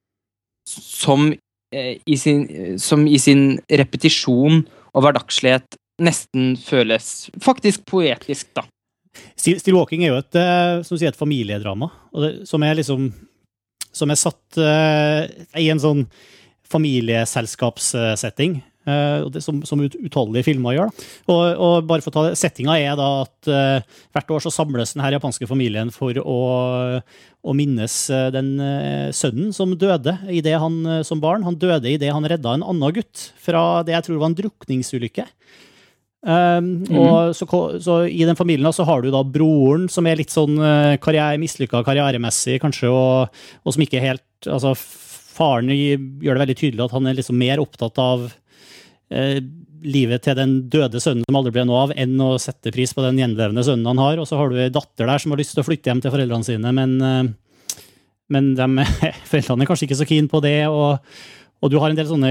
som, eh, i, sin, som i sin repetisjon og hverdagslighet nesten føles faktisk poetisk, da. Still, Still Walking er jo et, eh, som sier, et familiedrama, det, som er liksom Som er satt uh, i en sånn familieselskapssetting. Uh, som, som utallige filmer gjør. Og, og bare for å ta det, Settinga er da at uh, hvert år så samles den her japanske familien for å, å minnes den uh, sønnen som døde i det han, som barn. Han døde idet han redda en annen gutt fra det jeg tror var en drukningsulykke. Um, og så, så I den familien så har du da broren, som er litt sånn uh, karriere, mislykka karrieremessig, kanskje, og, og som ikke helt altså Faren gjør det veldig tydelig at han er liksom mer opptatt av eh, livet til den døde sønnen som aldri ble noe av, enn å sette pris på den gjenlevende sønnen han har. Og så har du ei datter der som har lyst til å flytte hjem til foreldrene sine, men, eh, men de, *laughs* foreldrene er kanskje ikke så keen på det. Og, og du har en del sånne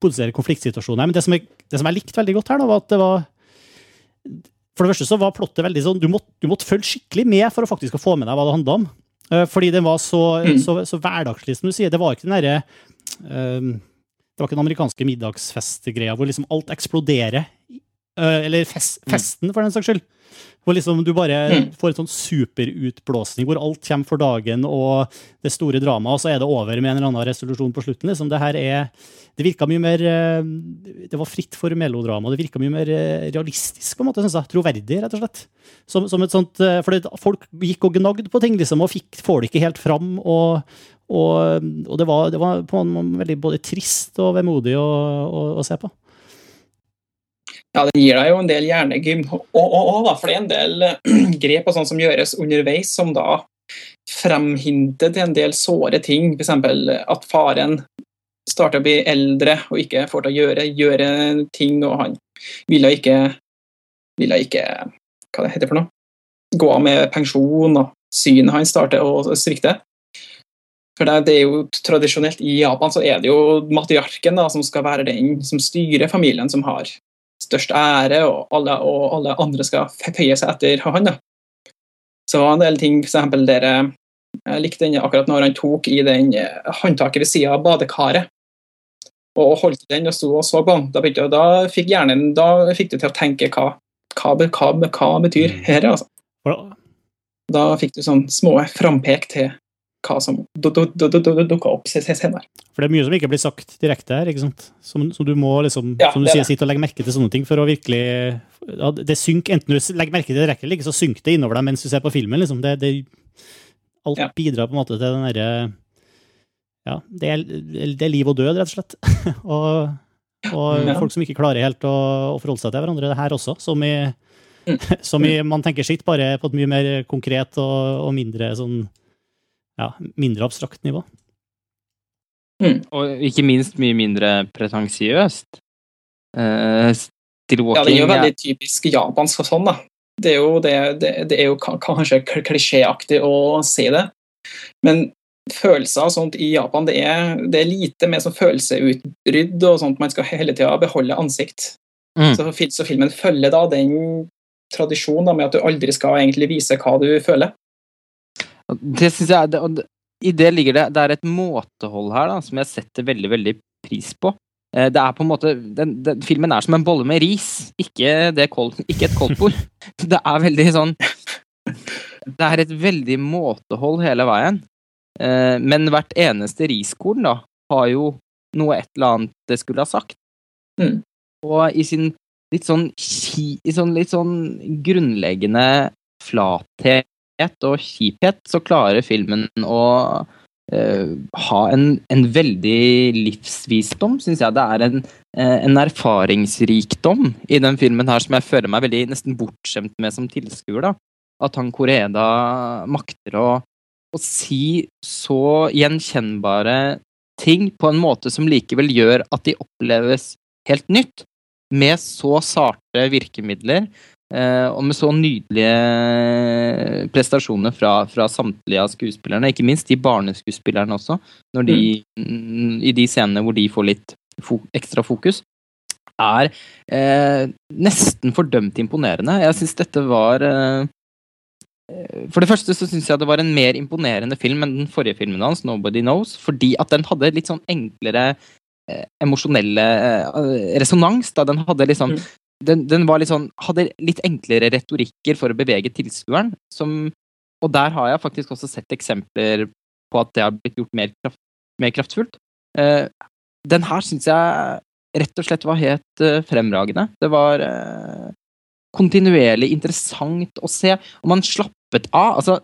potensielle konfliktsituasjoner. Men det som, jeg, det som jeg likte veldig godt her, da, var at det var For det første så var plottet veldig sånn Du måtte, du måtte følge skikkelig med for å faktisk få med deg hva det handla om. Eh, Fordi den var så, så, så hverdagslig, som du sier. Det var ikke den derre um, Det var ikke den amerikanske middagsfestgreia hvor liksom alt eksploderer. Eh, Eller fest, festen, for den saks skyld. Hvor liksom du bare får en sånn superutblåsning hvor alt kommer for dagen, og det store dramaet, og så er det over med en eller annen resolusjon på slutten. Liksom. Det her er Det virka mye mer eh, Det var fritt for melodrama. Det virka mye mer eh, realistisk, på en måte, synes jeg. Troverdig, rett og slett. Som, som et sånt, eh, for folk gikk og gnagde på ting, liksom, og fikk, får det ikke helt fram. og og, og det, var, det var på en måte veldig både trist og vemodig å, å, å se på. Ja, det gir deg jo en del hjernegym. Og, for det er en del eh, *clears throat* grep og sånn som gjøres underveis, som da fremhinter til en del såre ting. F.eks. at faren starter å bli eldre og ikke får til å gjøre, gjøre ting, og han ville ikke, ville ikke Hva det heter for noe? Gå av med pensjon, og synet hans starter å svikte. For det, det er jo Tradisjonelt i Japan så er det jo matriarken da, som skal være den som styrer familien, som har størst ære, og alle, og alle andre skal føye seg etter han. da. Så det var en del ting, for eksempel dere Jeg likte den akkurat når han tok i den eh, håndtaket ved sida av badekaret. Og holdt den og sto og så på den. Da, da fikk hjernen da fikk du til å tenke hva, hva, hva, hva betyr her, altså. Da fikk du sånn små frampek til hva som dukker opp se- se- senere. for det er mye som ikke blir sagt direkte her, ikke sant? Som, som du må liksom, Ja, som du er sier, sitte og legge merke til sånne ting for å virkelig ja, Det synker, enten du legger merke til det direkte eller ikke, så synker det innover deg mens du ser på filmen. liksom. Det, det, alt Ja. bidrar på en måte til den derre Ja, det er, det er liv og død, rett og slett. *laughs* og og folk som ikke klarer helt å, å forholde seg til hverandre, det her også. Som i, Mm. *laughs* som i man tenker sitt, bare på et mye mer konkret og, og mindre sånn ja, mindre abstrakt nivå. Og ikke minst mye mindre pretensiøst. Uh, Walking, Ja, det er jo veldig typisk japansk og sånn, da. Det er jo, det, det, det er jo kanskje klisjéaktig å si det, men følelser og sånt i Japan, det er, det er lite med sånn følelsesutbrudd og sånt. Man skal hele tida beholde ansikt. Mm. Så, så filmen følger da den tradisjonen da, med at du aldri skal egentlig vise hva du føler. Det syns jeg, det, og I det ligger det Det er et måtehold her da, som jeg setter veldig, veldig pris på. Eh, Det er på en måte den, den, Filmen er som en bolle med ris, ikke, det kold, ikke et koldtbord. *laughs* Det er veldig sånn Det er et veldig måtehold hele veien. Eh, Men hvert eneste riskorn da, har jo noe et eller annet det skulle ha sagt. Mm. Og i sin litt sånn, i sånn, litt sånn grunnleggende flathet og kjiphet, så klarer filmen å eh, ha en, en veldig livsvisdom, syns jeg. Det er en, eh, en erfaringsrikdom i den filmen her som jeg føler meg veldig nesten bortskjemt med som tilskuer. At han Koreda makter å, å si så gjenkjennbare ting på en måte som likevel gjør at de oppleves helt nytt, med så sarte virkemidler. Eh, og med så nydelige prestasjoner fra, fra samtlige av skuespillerne, ikke minst de barneskuespillerne også, når de, mm, i de scenene hvor de får litt fo ekstra fokus, er eh, nesten fordømt imponerende. Jeg syns dette var eh, For det første så syns jeg det var en mer imponerende film enn den forrige filmen hans, 'Nobody Knows', fordi at den hadde litt sånn enklere eh, emosjonelle eh, resonans. da Den hadde liksom Mm. Den, den var litt sånn Hadde litt enklere retorikker for å bevege tilskueren. Som, og der har jeg faktisk også sett eksempler på at det har blitt gjort mer, kraft, mer kraftfullt. Eh, den her syns jeg rett og slett var helt eh, fremragende. Det var eh, kontinuerlig interessant å se, og man slappet av. Altså,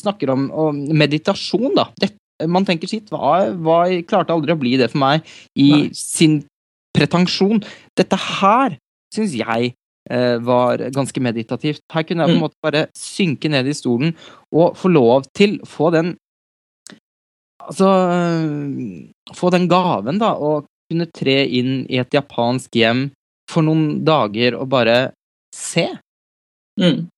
snakker om, om meditasjon, da. Det, man tenker sitt, hva, hva klarte aldri å bli det for meg i Nei. sin pretensjon. Dette her syns jeg eh, var ganske meditativt. Her kunne jeg på en Mm. måte bare synke ned i stolen og få lov til å få den Altså Få den gaven, da, å kunne tre inn i et japansk hjem for noen dager og bare se. Mm.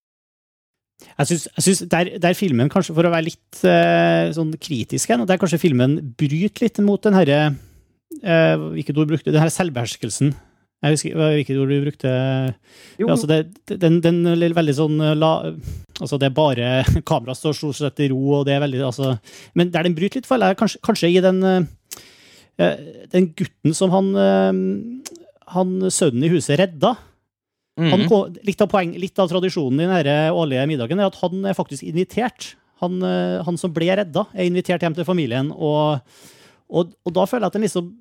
Jeg syns, jeg syns der, der filmen, kanskje for å være litt eh, sånn kritisk igjen, der kanskje filmen bryter litt mot den herre eh, Hvilket ord brukte du? Den her selvbeherskelsen. Jeg husker hvilket ord du brukte. Jo. Altså det, den, den er veldig sånn eh, la, Altså, det er bare *laughs* Kameraet står stort sett i ro, og det er veldig altså, Men der den bryter litt, føler jeg kanskje, kanskje i den eh, eh, Den gutten som han Han sønnen i huset redda. Han, Mhm. litt, av poeng, litt av tradisjonen i denne årlige middagen er at han er faktisk invitert. Han, han som ble redda, er invitert hjem til familien, og, og, og da føler jeg at den liksom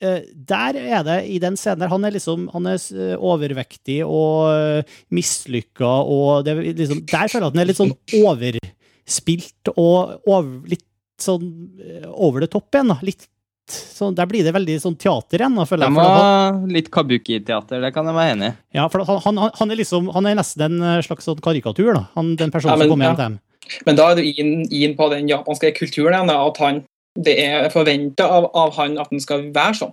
Der er det, i den scenen der, han er liksom han er eh, overvektig og mislykka, og det, er liksom, der føler jeg at han er litt sånn overspilt og over, litt sånn eh, over the top igjen. da, litt så Der blir det veldig sånn teater igjen. da, føler jeg. Det var litt kabuki-teater, det kan jeg være enig i. ja, for han, han, han er liksom, han er nesten en eh, slags sånn karikatur, da. Han, den personen Ja, men- som kommer hjem til dem. Men da er du inn, inn på den japanske kulturen igjen, at han, det er forventa av, av han at han skal være sånn.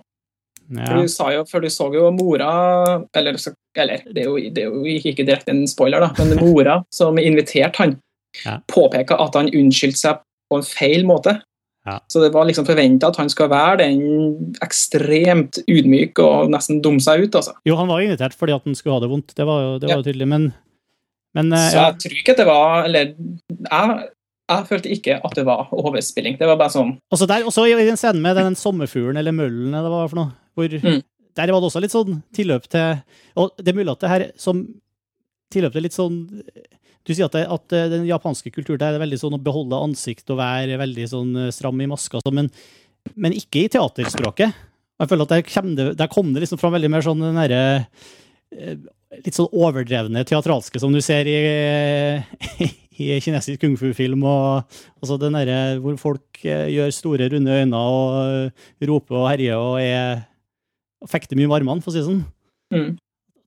Ja. For, du sa jo, for du så jo mora Eller, så- eller det, er jo, det er jo ikke direkte en spoiler, da, men mora som inviterte han, Ja. påpeka at han unnskyldte seg på en feil måte. Ja. Så det var liksom forventa at han skal være den ekstremt ydmyk og nesten dumme seg ut, altså. Jo, han var invitert fordi at han skulle ha det vondt, det var jo, det var jo tydelig, men, men eh, Så jeg tror ikke at det var Eller jeg, jeg følte ikke at det var overspilling. Det var bare sånn Også der, også i den scenen med den sommerfuglen, eller møllen, eller hva for noe, hvor Mm. der var det også litt sånn tilløp til Og det er mulig at det her som tilløp til litt sånn Du sier at, det, at eh, den japanske kulturen der er veldig sånn å beholde ansikt og være veldig sånn eh, stram i maska, sånn, men, men ikke i teaterspråket. Jeg føler at der, kom det, der kom det liksom fram veldig mer sånn den derre eh, Litt sånn overdrevne teatralske som du ser i, *laughs* i kinesisk kung fu-film, og altså den derre hvor folk eh, gjør store, runde øyne og roper og herjer og er og fekter mye med armene, for å si det sånn. Mm.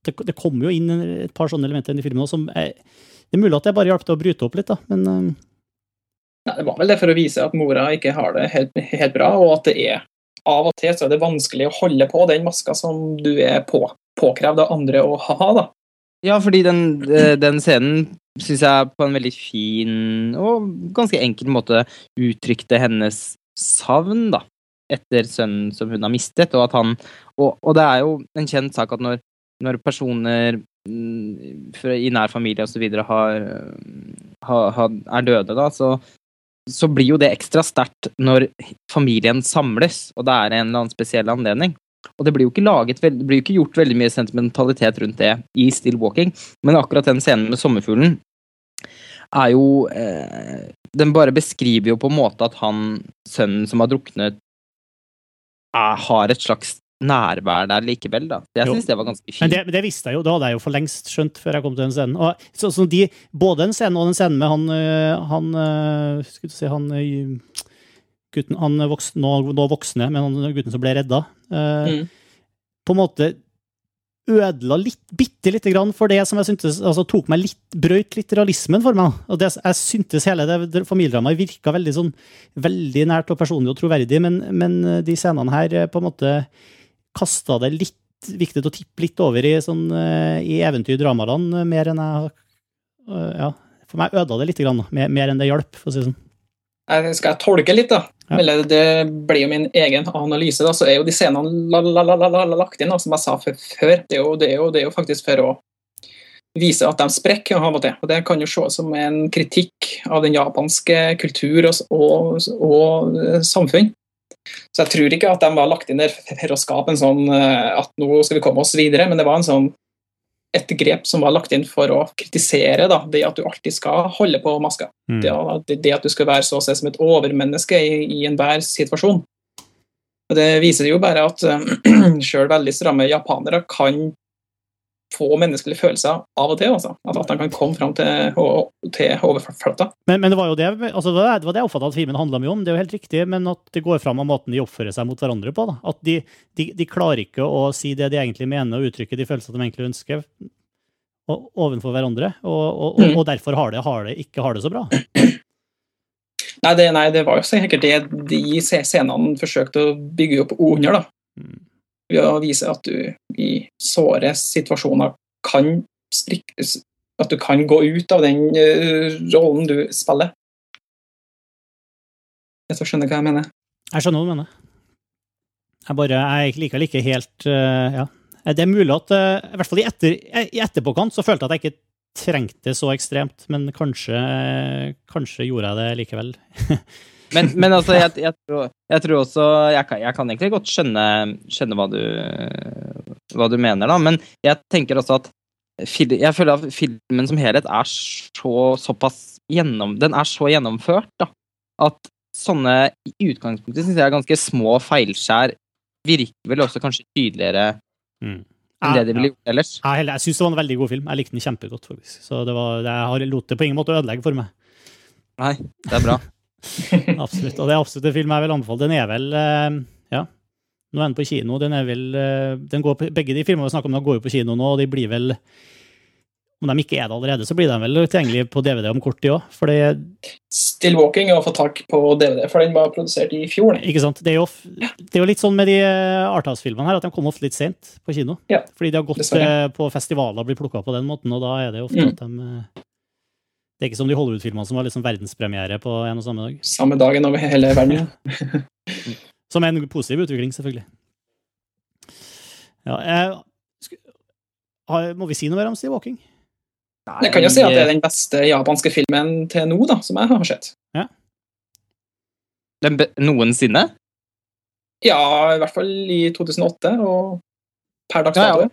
Det, det kommer jo inn et par sånne elementer i filmen også, som er, Det er mulig at det bare hjalp til å bryte opp litt, da, men eh, Nei, det var vel det for å vise at mora ikke har det helt, helt bra, og at det er av og til så er det vanskelig å holde på den maska som du er på, påkrevd av andre å ha. da. Ja, fordi den, eh, den scenen syns jeg på en veldig fin og ganske enkel måte uttrykte hennes savn, da. Etter sønnen som hun har mistet, og at han Og, og det er jo en kjent sak at når, når personer mm, i nær familie har, er døde, da, så så blir jo det ekstra sterkt når familien samles, og det er en eller annen spesiell anledning. Og det blir jo ikke, laget, det blir jo ikke gjort veldig mye sentimentalitet rundt det i Still Walking, men akkurat den scenen med sommerfuglen er jo eh, Den bare beskriver jo på en måte at han, sønnen som har druknet, er, har et slags nærvær der likevel, da. Jeg syns det var ganske fint. men det visste jeg jo, det hadde jeg jo for lengst skjønt før jeg kom til den scenen. Og, så, så de, både den scenen og den scenen med han, øh, han øh, Skulle du si han øh, gutten, han voks, nå, nå voksne, men han gutten som ble redda, øh, Mm. på en måte ødela litt, bitte lite grann for det som jeg syntes altså tok meg litt, brøyt litt realismen for meg. Og det, jeg syntes hele det, det familiedramaet virka veldig sånn, veldig nært og personlig og troverdig, men, men de scenene her eh, på en måte kasta det litt viktig å tippe litt over i, sånn, eh, i eventyr-dramaland, eh, mer enn jeg Ja, for meg ødela det litt, grann, mer, mer enn det hjalp, for å si det sånn. Skal jeg tolke litt, da? Ja. Eller det blir jo min egen analyse. da, Så er jo de scenene la, la, la, la, la, lagt inn, da, som jeg sa før. Det er, jo, det, er jo, det er jo faktisk for å vise at de sprekker og. Og det kan jo ses som en kritikk av den japanske kultur og, og, og samfunn. Så jeg tror ikke at de var lagt inn der for å skape en sånn eh, at nå skal vi komme oss videre, men det var en sånn et grep som var lagt inn for å kritisere da, det at du alltid skal holde på maska. Mm. Det, det, at du skal være så å si som et overmenneske i, i enhver situasjon. Og Det viser jo bare at *clears throat* uh, sjøl veldig stramme japanere kan få menneskelige følelser av og til. Altså. At, at de kan komme fram til, til overflata. Men, men det var jo det, altså det, var det jeg oppfatta at filmen handla mye om. Det er jo helt riktig, men at det går fram av måten de oppfører seg mot hverandre på. Da. At de, de, de klarer ikke å si det de egentlig mener, og uttrykke de følelsene de egentlig ønsker og, overfor hverandre. Og, og, og, Mm. og derfor har det, har det, ikke har det så bra. Nei, det, nei, det var jo sikkert det de scenene forsøkte å bygge opp under. da. Mm. Ved å vise at du i såre situasjoner kan sprikke At du kan gå ut av den eh, rollen du spiller. Hvis du skjønner hva jeg mener? Jeg skjønner hva du mener. Jeg bare, jeg liker ikke helt eh, Ja. Det er mulig at eh, I hvert fall i, etter, i etterpåkant så følte jeg at jeg ikke trengte det så ekstremt, men kanskje, kanskje gjorde jeg det likevel. *laughs* Men, men altså, jeg, jeg, tror, jeg tror også jeg kan, jeg kan egentlig godt skjønne, skjønne hva, du, hva du mener, da. Men jeg tenker også at jeg føler at filmen som helhet er så, såpass gjennom, Den er så gjennomført, da. At sånne i utgangspunktet syns jeg er ganske små feilskjær virker vel også kanskje tydeligere Mm. enn det de ville Ja. gjort ellers. Jeg, jeg syns det var en veldig god film. Jeg likte den kjempegodt. faktisk. Så det var, jeg har lot det på ingen måte ødelegge for meg. Nei, det er bra. *laughs* Absolutt. Og det er absolutt en film jeg vil anbefale. Den er vel eh, Ja, nå er den på kino. Den er vel eh, den går på, Begge de filmene vi snakker om, den går jo på kino nå, og de blir vel Om de ikke er det allerede, så blir de vel tilgjengelige på DVD om kort tid òg. Still Walking er å få tak på DVD, for den var produsert i fjor. ikke sant? Det, er jo, det er jo litt sånn med de eh, Arthouse-filmene her, at de kommer ofte litt sent på kino. Ja, Fordi de har gått dessverre. på festivaler og blitt plukka på den måten, og da er det ofte Mm. at de Det er ikke som de Hollywood-filmene som var liksom verdenspremiere på en og samme dag. Samme dagen over hele verden. ja. *laughs* Som er en positiv utvikling, selvfølgelig. Ja, jeg, har, må vi si noe mer om Steve Walking? Nei, Jeg kan jo si at det er den beste japanske filmen til nå, da, som jeg har sett. Den be noensinne? Ja, i hvert fall i 2008, og per dags Ja, ja.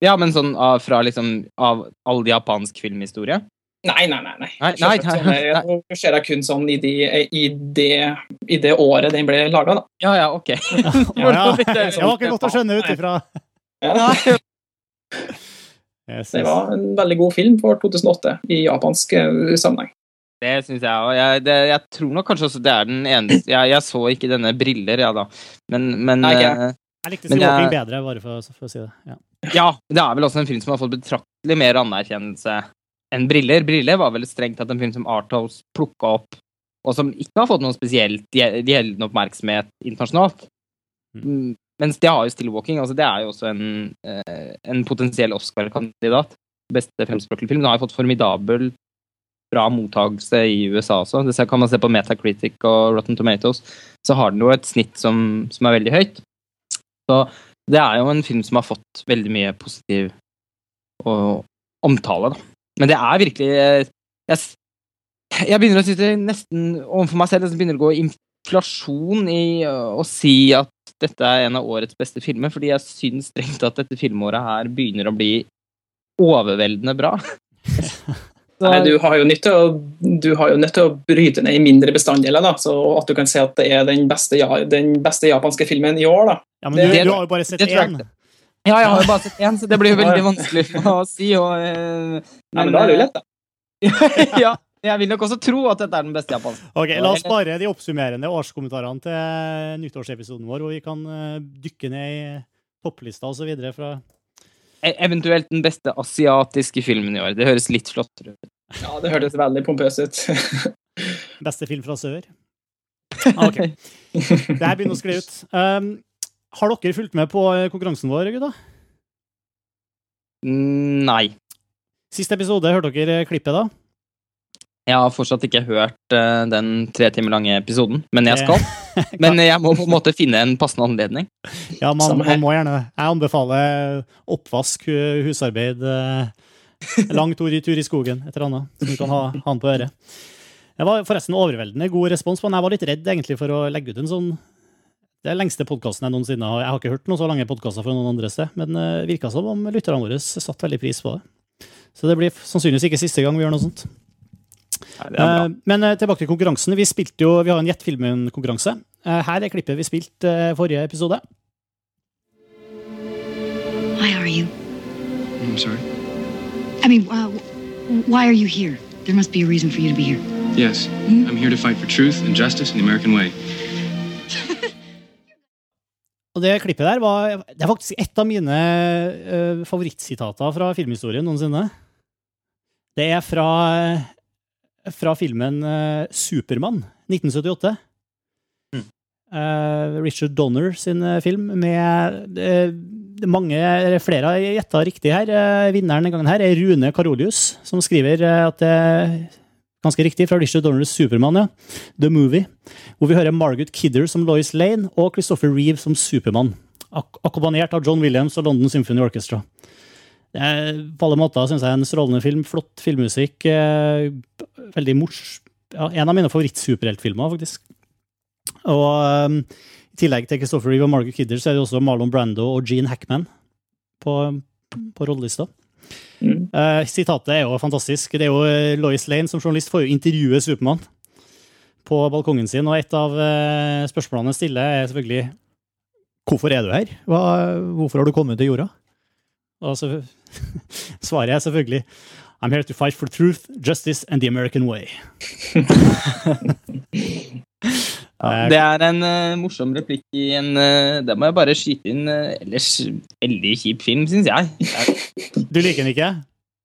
Ja, men sånn av, fra liksom Av all japansk filmhistorie? Nei, nei, nei. nei. Nei, nei, sånn, nei, jeg- Nå ser jeg kun sånn i, de, i, det, i det året den ble laga, da. Ja, ja, ok. *laughs* Ja, ja. Det var ikke godt å skjønne ut ifra Ja, det var en veldig god film for 2008 i japansk eh, sammenheng. Det syns jeg òg. Jeg, jeg tror nok kanskje også det er den eneste Jeg, jeg så ikke denne briller, ja da. Men, men Nei, ikke eh, Jeg likte jeg- bedre, bare for, for å si det. Ja. Ja, det er vel også en film som har fått betraktelig mer anerkjennelse enn Briller. Briller var vel strengt tatt en film som Arthouse plukka opp, og som ikke har fått noe spesielt gjeldende oppmerksomhet internasjonalt. Mm, Mens det har jo Still Walking. Altså det er jo også en, eh, en potensiell Oscar-kandidat. Beste fremspråklige film. Den har jo fått formidabel bra mottagelse i USA også. Det kan man se på Metacritic og Rotten Tomatoes. Så har den jo et snitt som, som er veldig høyt. Så det er jo en film som har fått veldig mye positiv og, omtale, da. Men det er virkelig eh, Jeg, jeg begynner å sitte nesten overfor meg selv og begynner å gå inflasjon i øh, å si at dette er en av årets beste filmer, fordi jeg syns strengt at dette filmåret her begynner å bli overveldende bra. Så- *laughs* Nei, du har jo nødt til å, du har jo nødt til å bryte ned i mindre bestanddeler, da, så at du kan si at det er den beste, ja, den beste japanske filmen i år. da. Ja, men Det- du, du har jo bare sett det én. Ja, jeg har jo bare sett én, så det blir jo veldig vanskelig å si. Og, men, Nei, men da er det jo lett, da. *laughs* ja, jeg vil nok også tro at dette er den beste japanske. Ok, La oss spare de oppsummerende årskommentarene til nyttårsepisoden vår, hvor vi kan eh, dykke ned i topplista osv. fra E- Eventuelt den beste asiatiske filmen i år. Det høres litt flottere ut. Ja, det hørtes veldig pompøst ut. beste film fra sør. *laughs* Ah, Ok, Det her begynner å skli ut. Um, har dere fulgt med på eh, konkurransen vår, gutta? Mm, Nei. Siste episode, hørte dere klippet da? Jeg har fortsatt ikke hørt uh, den tre timer lange episoden, men jeg skal. *laughs* Men jeg må på en måte finne en passende anledning. Ja, man, man må gjerne. Jeg anbefaler oppvask, husarbeid, uh, lang tur i, tur i skogen, et eller annet, som du kan ha, han på øret. Det var forresten overveldende god respons på den. Jeg var litt redd egentlig for å legge ut en sånn Det er lengste podkasten jeg noensinne har. Jeg har ikke hørt noen så lange podkaster fra noen andre sted, men det virka som om lytterne våre satte veldig pris på det. Så det blir sannsynligvis ikke siste gang vi gjør noe sånt. Nei. Eh, Men eh, tilbake til konkurransen. Vi spilte jo, vi har en Gjett filmen-konkurranse. Eh, Her er klippet vi spilte eh, forrige episode. Why are you? I'm sorry. I mean, uh, why are you here? There must be a reason for you to be here. Yes, I'm here to fight for truth and justice in the American way. *laughs* Og det klippet der var Det er faktisk et av mine uh, favorittsitater fra filmhistorien noensinne. Det er fra, fra filmen uh, Supermann, 1978. Uh, Richard Donner sin eh, film med eh, mange, eller flere har gjetta riktig her. Eh, vinneren denne gangen her er Rune Karolius, som skriver eh, at det ganske riktig fra Richard Donners Supermann, ja. The Movie. Hvor vi hører Margaret Kidder som Lois Lane og Christopher Reeve som Supermann. Ak akkompagnert av John Williams og London Symphony Orchestra. Er på alle måter synes jeg en strålende film. Flott filmmusikk. Eh, veldig mors... Ja, en av mine favorittsuperheltfilmer, faktisk. Og eh, i tillegg til Christopher Reeve og Margaret Kidder, så er det også Marlon Brando og Gene Hackman på, på rollelista. Eh, sitatet er jo fantastisk. Det er jo eh, Lois Lane som journalist får jo intervjue Supermann på balkongen sin, og et av uh, spørsmålene stiller, er selvfølgelig Hvorfor er du her? Hva, hvorfor har du kommet til jorda? Og så *laughs* svaret er selvfølgelig I'm here to fight for truth, justice and the American way. *laughs* Ja, det er en uh, morsom replikk i en uh, Det må jeg bare skyte inn. Uh, ellers veldig kjip film, syns jeg. jeg Du liker den ikke?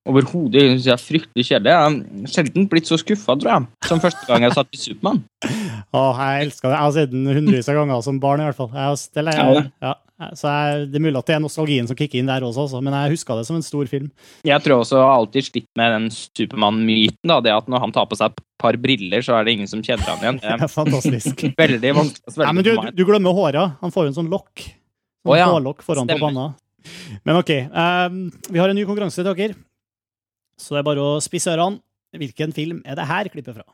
Overhodet jeg er fryktelig kjedelig. Jeg har sjelden blitt så skuffa, tror jeg, som første gang jeg satt i Supermann. *laughs* Å, jeg elsker det. Jeg har sett den hundrevis av ganger som barn, i hvert fall. Jeg har, Ja, ja, så jeg, det er mulig at det er nostalgien som kicker inn der også, altså, men jeg huska det som en stor film. Jeg tror også jeg har alltid slitt med den Supermann-myten. da, Det at når han tar på seg et par briller, så er det ingen som kjenner han igjen. *laughs* Det er fantastisk. veldig vanskelig Nei, men du, du glemmer håra. Han får jo en sånn lokk. Sånn Å ja, hårlokk foran på stemmer. panna. Men ok, Um, vi har en ny konkurranse til dere. Så det er bare å spisse ørene. Hvilken film er det her klippet fra?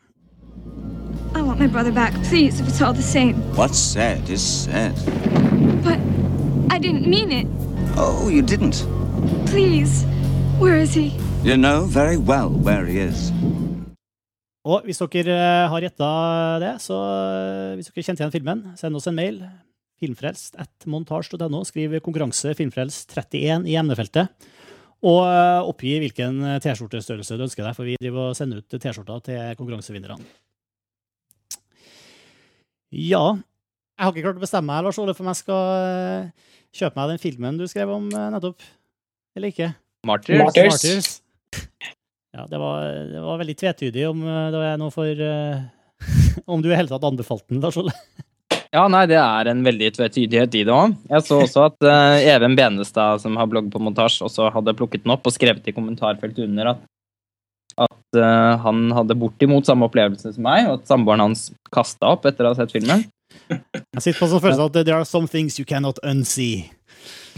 I want my brother back, please, if it's all the same. What's said is said. But I didn't mean it. Oh, you didn't. Please. Where is he? You know very well where he is. Og hvis dere eh, har gjetta det, så eh, hvis dere kjente igjen filmen, send oss en mail. Filmfrelst at montasj.no. Skriv konkurranse filmfrelst 31 i emnefeltet. Og eh, oppgi hvilken T-skjortestørrelse du ønsker deg, for vi driver og sender ut T-skjorter til konkurransevinnerne. Ja, jeg har ikke klart å bestemme meg, Lars Ole, for om jeg skal eh, kjøpe meg den filmen du skrev om eh, nettopp. Eller ikke. Martyrs. Martyrs. Ja, det var, det var veldig tvetydig om eh, det er noe for *laughs* Om du i hele tatt anbefalte den, Lars Ole. Ja, nei, det er en veldig tvetydighet i det òg. Jeg så også at uh, Even Benestad, som har blogg på montasje, også hadde plukket den opp og skrevet i kommentarfeltet under at, at uh, han hadde bortimot samme opplevelse som meg, og at samboeren hans kasta opp etter å ha sett filmen. Jeg sitter på sånn følelse at there are some things you cannot unsee.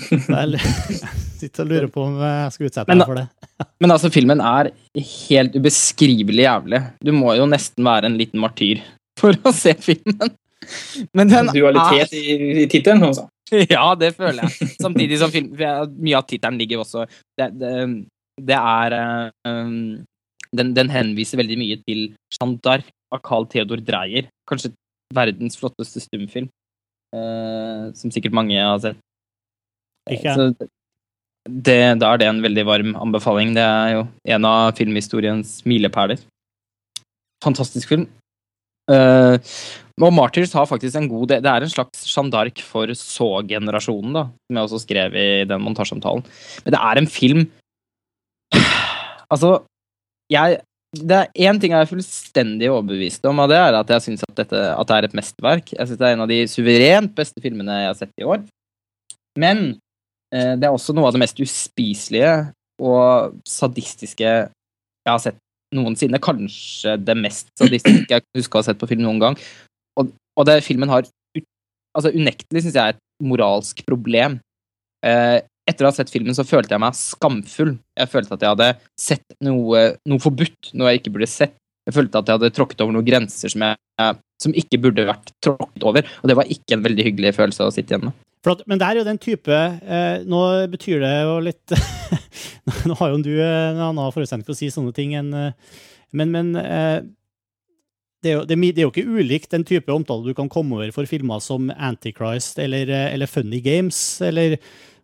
Jeg *laughs* sitter og lurer på om jeg skal utsette meg for det. *laughs* Men altså, filmen er helt ubeskrivelig jævlig. Du må jo nesten være en liten martyr for å se filmen. *laughs* Men den Dualitet i, i tittelen, altså. Ja, det føler jeg. Samtidig som film, mye av tittelen ligger også Det, det, det er um, den, den henviser veldig mye til Jeanne d'Arc av Carl Theodor Dreyer. Kanskje verdens flotteste stumfilm. eh, som sikkert mange har sett. Ikke jeg. Det, da er det en veldig varm anbefaling. Det er jo en av filmhistoriens milepæler. Fantastisk film. Uh, og Martyrs har faktisk en god Det er en slags Jeanne d'Arc for så-generasjonen, da, som jeg også skrev i den montasjeomtalen. Men det er en film *sighs* Altså, jeg Det er én ting jeg er fullstendig overbevist om, og det er at jeg syns at, dette- at det er et mesterverk. Jeg syns det er en av de suverent beste filmene jeg har sett i år. Men eh, det er også noe av det mest uspiselige og sadistiske jeg har sett noensinne. Kanskje det mest sadistiske jeg kan huske å ha sett på film noen gang. Og, og det filmen har altså Unektelig syns jeg er et moralsk problem. Eh, etter å ha sett filmen så følte jeg meg skamfull. Jeg følte at jeg hadde sett noe, noe forbudt, noe jeg ikke burde sett. Jeg følte at jeg hadde tråkket over noen grenser som, jeg, som ikke burde vært tråkket over. Og det var ikke en veldig hyggelig følelse å sitte igjen med. Flott. men det er jo den type eh, Nå betyr det jo litt *laughs* Nå har jo du en annen forutsetning for å si sånne ting enn eh, Men, men eh, det, er jo, det, det er jo ikke ulikt den type omtale du kan komme over for filmer som Antichrist eller, eh, eller Funny Games, eller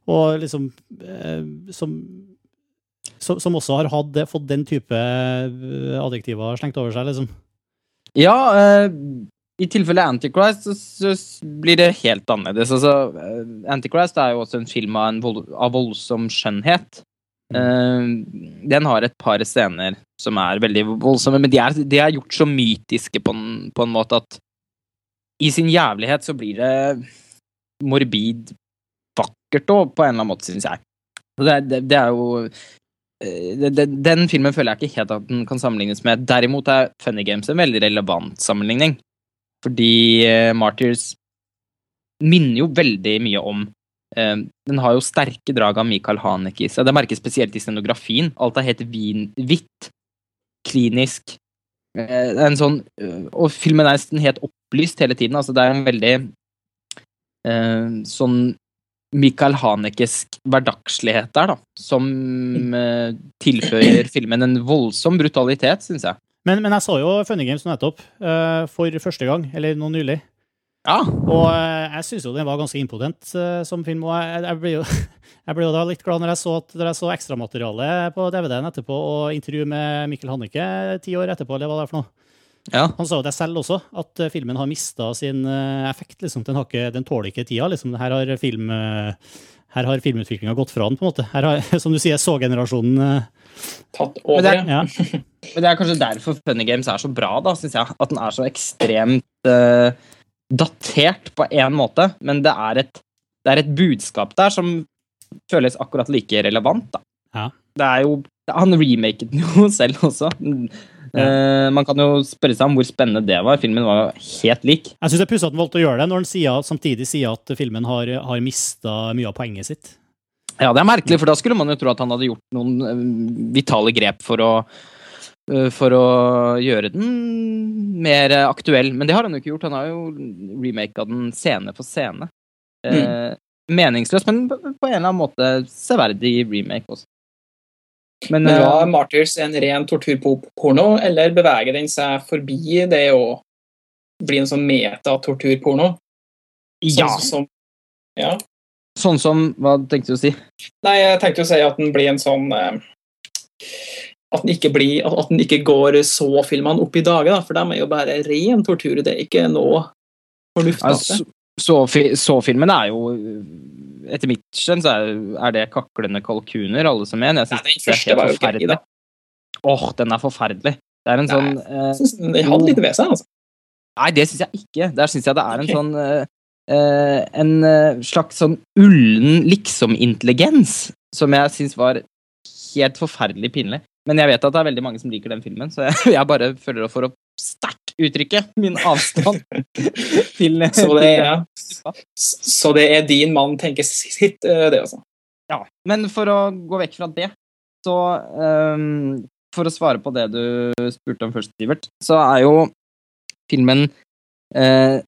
og liksom eh, som, som, som også har hatt, fått den type eh, adjektiver slengt over seg, liksom. Ja, uh i tilfelle Antichrist så, så blir det helt annerledes. Altså, Antichrist er jo også en film av, en vold, av voldsom skjønnhet. Uh, den har et par scener som er veldig voldsomme, men de er, de er gjort så mytiske på en, på en måte at i sin jævlighet så blir det morbid vakkert òg, på en eller annen måte, syns jeg. Det, det, det er jo eh, det, Den filmen føler jeg ikke helt at den kan sammenlignes med. Derimot er Funny Games en veldig relevant sammenligning. Fordi uh, Martyrs minner jo veldig mye om uh, Den har jo sterke drag av Michael Haneke i seg. Det merkes spesielt i scenografien. Alt er helt hvitt, klinisk. Uh, en sånn, og filmen er nesten helt opplyst hele tiden. Altså, det er en veldig sånn Michael Hanekesk hverdagslighet der, da. Som uh, tilføyer filmen en voldsom brutalitet, syns jeg. Men, men jeg så jo Funny Games nettopp, uh, for første gang, eller nå nylig. Ja. Og uh, jeg syns jo den var ganske impotent eh, som film. Og jeg, jeg ble jo *laughs* jeg ble jo da litt glad når jeg så, når jeg så ekstramaterialet på DVD-en etterpå, og intervju med Mikkel Hannike ti år etterpå, eller hva det er for noe. Ja. Han sa jo det selv også, at eh, filmen har mista sin eh, effekt. Liksom. Den, har ikke, den tåler ikke tida. Liksom. Her har, film, eh, her har filmutviklinga gått fra den, på en måte. Her har, *laughs* som du sier, så-generasjonen Tatt Tatt Men det, over. er, ja. *laughs* men det er kanskje derfor Funny Games er så bra, da, syns jeg. At den er så ekstremt uh, datert på én måte, men det er, et, det er et budskap der som føles akkurat like relevant, da. Ja. Det er jo Han remaket den jo *laughs* selv også. Eh, man kan jo spørre seg om hvor spennende det var. Filmen var jo helt lik. Jeg syns det er pussig at han valgte å gjøre det, når han sier, samtidig sier at filmen har, har mista mye av poenget sitt. Ja, det er merkelig, for da skulle man jo tro at han hadde gjort noen eh, vitale grep for å eh, for å gjøre den mer aktuell. Men det har han jo ikke gjort. Han har jo remaka den scene for scene. Eh, meningsløs, men på på en eller annen måte severdig remake også. Men, Men eh, var Martyrs en ren torturporno, eller beveger den seg forbi det å bli en sånn meta-torturporno? ja. Sånn som Ja. Sånn som Hva tenkte du å si? Nei, jeg tenkte å si at den blir en sånn eh, At den ikke blir at den ikke går så-filmene opp i dager, da, for de er jo bare ren tortur. Det er ikke noe fornuftig. Altså, Så-fi- Så-filmen er jo Etter mitt skjønn så er, det kaklende kalkuner, alle som en. Jeg synes Nei, den det første var jo forferdelig. Åh, Åh, den er forferdelig. Det er en Nei, sånn eh, Jeg synes den hadde litt ved seg, altså. Nei, det syns jeg ikke. Der syns jeg det er en okay. sånn eh, eh, En eh, slags sånn ullen liksom-intelligens som jeg syns var helt forferdelig pinlig. Men jeg vet at det er veldig mange som liker den filmen, så jeg, *laughs* jeg bare føler for å sterkt uttrykke min avstand *laughs* til Så det er, så det er din mann tenker sitt, eh, det, altså. Ja, men for å gå vekk fra det, så um, For å svare på det du spurte om først, Sivert, så er jo filmen uh,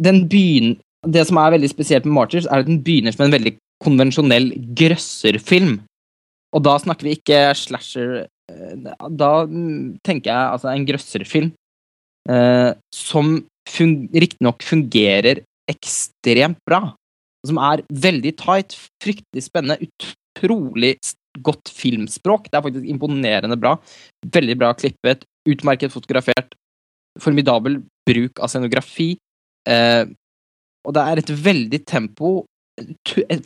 Den begynner Det som er veldig spesielt med Martyrs, er at den begynner som en veldig konvensjonell grøsserfilm. Og da snakker vi ikke slasher eh, Da tenker jeg altså en grøsserfilm eh, som fun riktignok fungerer ekstremt bra som er veldig tight, fryktelig spennende, utrolig godt filmspråk. Det er faktisk imponerende bra. Veldig bra klippet, utmerket fotografert, formidabel bruk av scenografi. Eh, og det er et veldig tempo,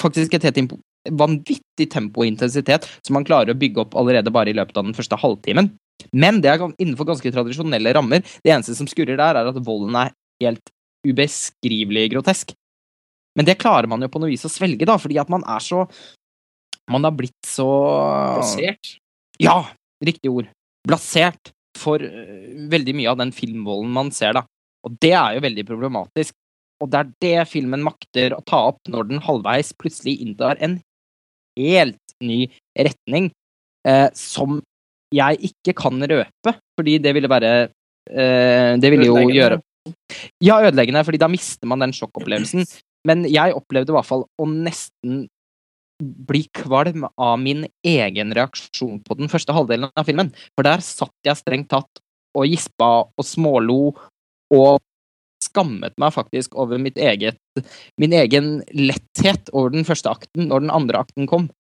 faktisk et helt vanvittig tempo og intensitet, som man klarer å bygge opp allerede bare i løpet av den første halvtimen. Men det er innenfor ganske tradisjonelle rammer. Det eneste som skurrer der, er at volden er helt ubeskrivelig grotesk. Men det klarer man jo på noe vis å svelge, da, fordi at man er så Man har blitt så Plassert. Ja, riktig ord. Blasert for øh, veldig mye av den filmvolden man ser, da. Og det er jo veldig problematisk. Og det er det filmen makter å ta opp når den halvveis plutselig inntar en helt ny retning, eh, som jeg ikke kan røpe, fordi det ville være eh, Det ville jo gjøre Ja, ødeleggende, fordi da mister man den sjokkopplevelsen. Men jeg opplevde i hvert fall å nesten bli kvalm av min egen reaksjon på den første halvdelen av filmen. For der satt jeg strengt tatt og gispa og smålo og skammet meg faktisk over mitt eget, min egen letthet over den første akten når den andre akten kom.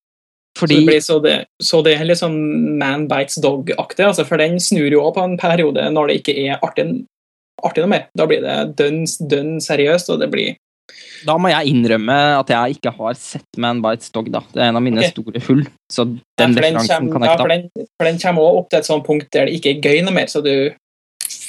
Fordi Så det blir så det, så det er litt sånn Man Bites Dog-aktig, altså, for den snur jo også på en periode når det ikke er artig, artig noe mer. Da blir det dønn, dønn seriøst, og det blir Da må jeg innrømme at jeg ikke har sett Man Bites Dog, da. Det er en av mine okay. store hull, så Ja, den for kommer- ja, jeg for ikke ta. den, for den kommer også opp til et sånt punkt der det ikke er gøy noe mer, så du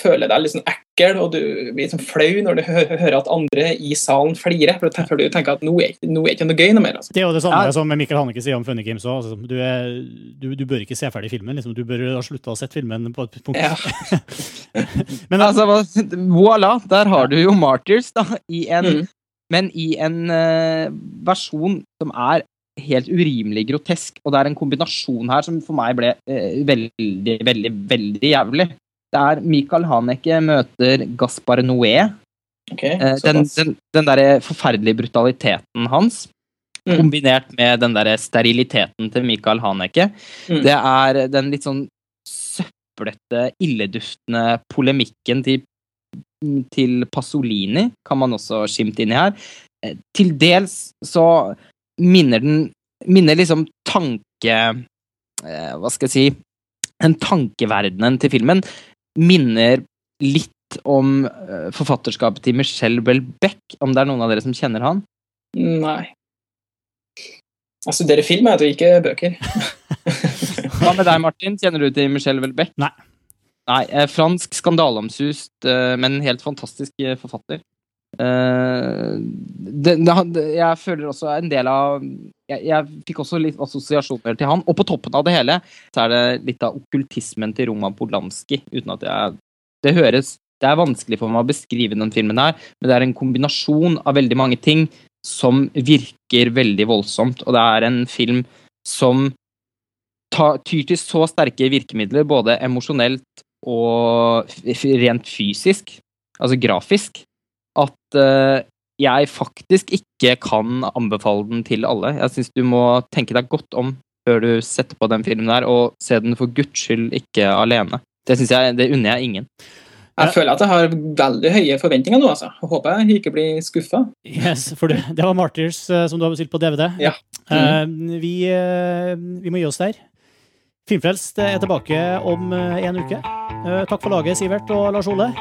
føler deg litt sånn ekkel, og du blir sånn flau når du hører at andre i salen flirer, for du tenker at nå er, nå er ikke noe gøy noe mer. Altså. Det er jo det samme Ja. som Mikkel Hanneke sier om Funny Games òg. Altså, du, du, du bør ikke se ferdig filmen. Liksom. Du bør ha slutta å se filmen på et punkt. Ja. *laughs* Men Altså, voilà, der har du jo Martyrs, da, i en, Mm. men i en uh, versjon som er helt urimelig grotesk, og det er en kombinasjon her som for meg ble eh, veldig, veldig, veldig jævlig. Det er Michael Haneke møter Gaspar Noé. Okay, Eh, den, den, den derre forferdelige brutaliteten hans, Mm. kombinert med den derre steriliteten til Michael Haneke, Mm. det er den litt sånn søplete, illeduftende polemikken til, til Pasolini, kan man også skimte inn i her. Eh, Til dels så minner den Minner liksom tanke... eh, Hva skal jeg si Den tankeverdenen til filmen minner litt om eh, forfatterskapet til Michelle Welbeck, om det er noen av dere som kjenner han? Nei. Jeg studerer film, jeg tror ikke bøker. *laughs* Hva med deg, Martin? Kjenner du til Michelle Welbeck? Nei. Nei, eh, Fransk skandaleomsust, eh, men helt fantastisk forfatter. Eh, det, det, det- jeg føler også en del av jeg, jeg fikk også litt assosiasjoner til han. Og på toppen av det hele så er det litt av okkultismen til Roman Polanski. Uten at jeg Det høres Det er vanskelig for meg å beskrive den filmen her, men det er en kombinasjon av veldig mange ting som virker veldig voldsomt. Og det er en film som tar, tyr til så sterke virkemidler, både emosjonelt og rent fysisk, altså grafisk, at eh, jeg faktisk ikke kan anbefale den til alle. Jeg syns du må tenke deg godt om før du setter på den filmen der, og se den for guds skyld ikke alene. Det jeg, det unner jeg ingen. Jeg føler at jeg har veldig høye forventninger nå, altså. Jeg håper jeg ikke blir skuffa. Yes, for det, det var Martyrs eh, som du har bestilt på DVD. Ja. Eh, vi, uh, vi må gi oss der. Filmfrelst er tilbake om en uke. Uh, takk for laget, Sivert og Lars Ole.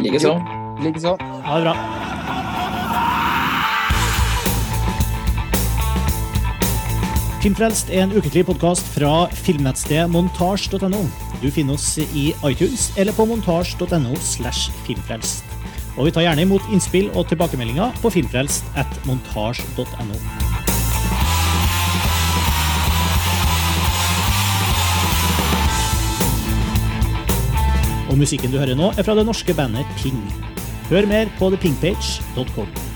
Likeså. Likeså. Ha det bra. Filmfrelst er en ukentlig podkast fra filmnettstedet montasj.no. Du finner oss i iTunes eller på montasj.no slash filmfrelst. Og vi tar gjerne imot innspill og tilbakemeldinger på filmfrelst at montasj.no. Og musikken du hører nå, er fra det norske bandet Ping. Hør mer på thepingpage.com.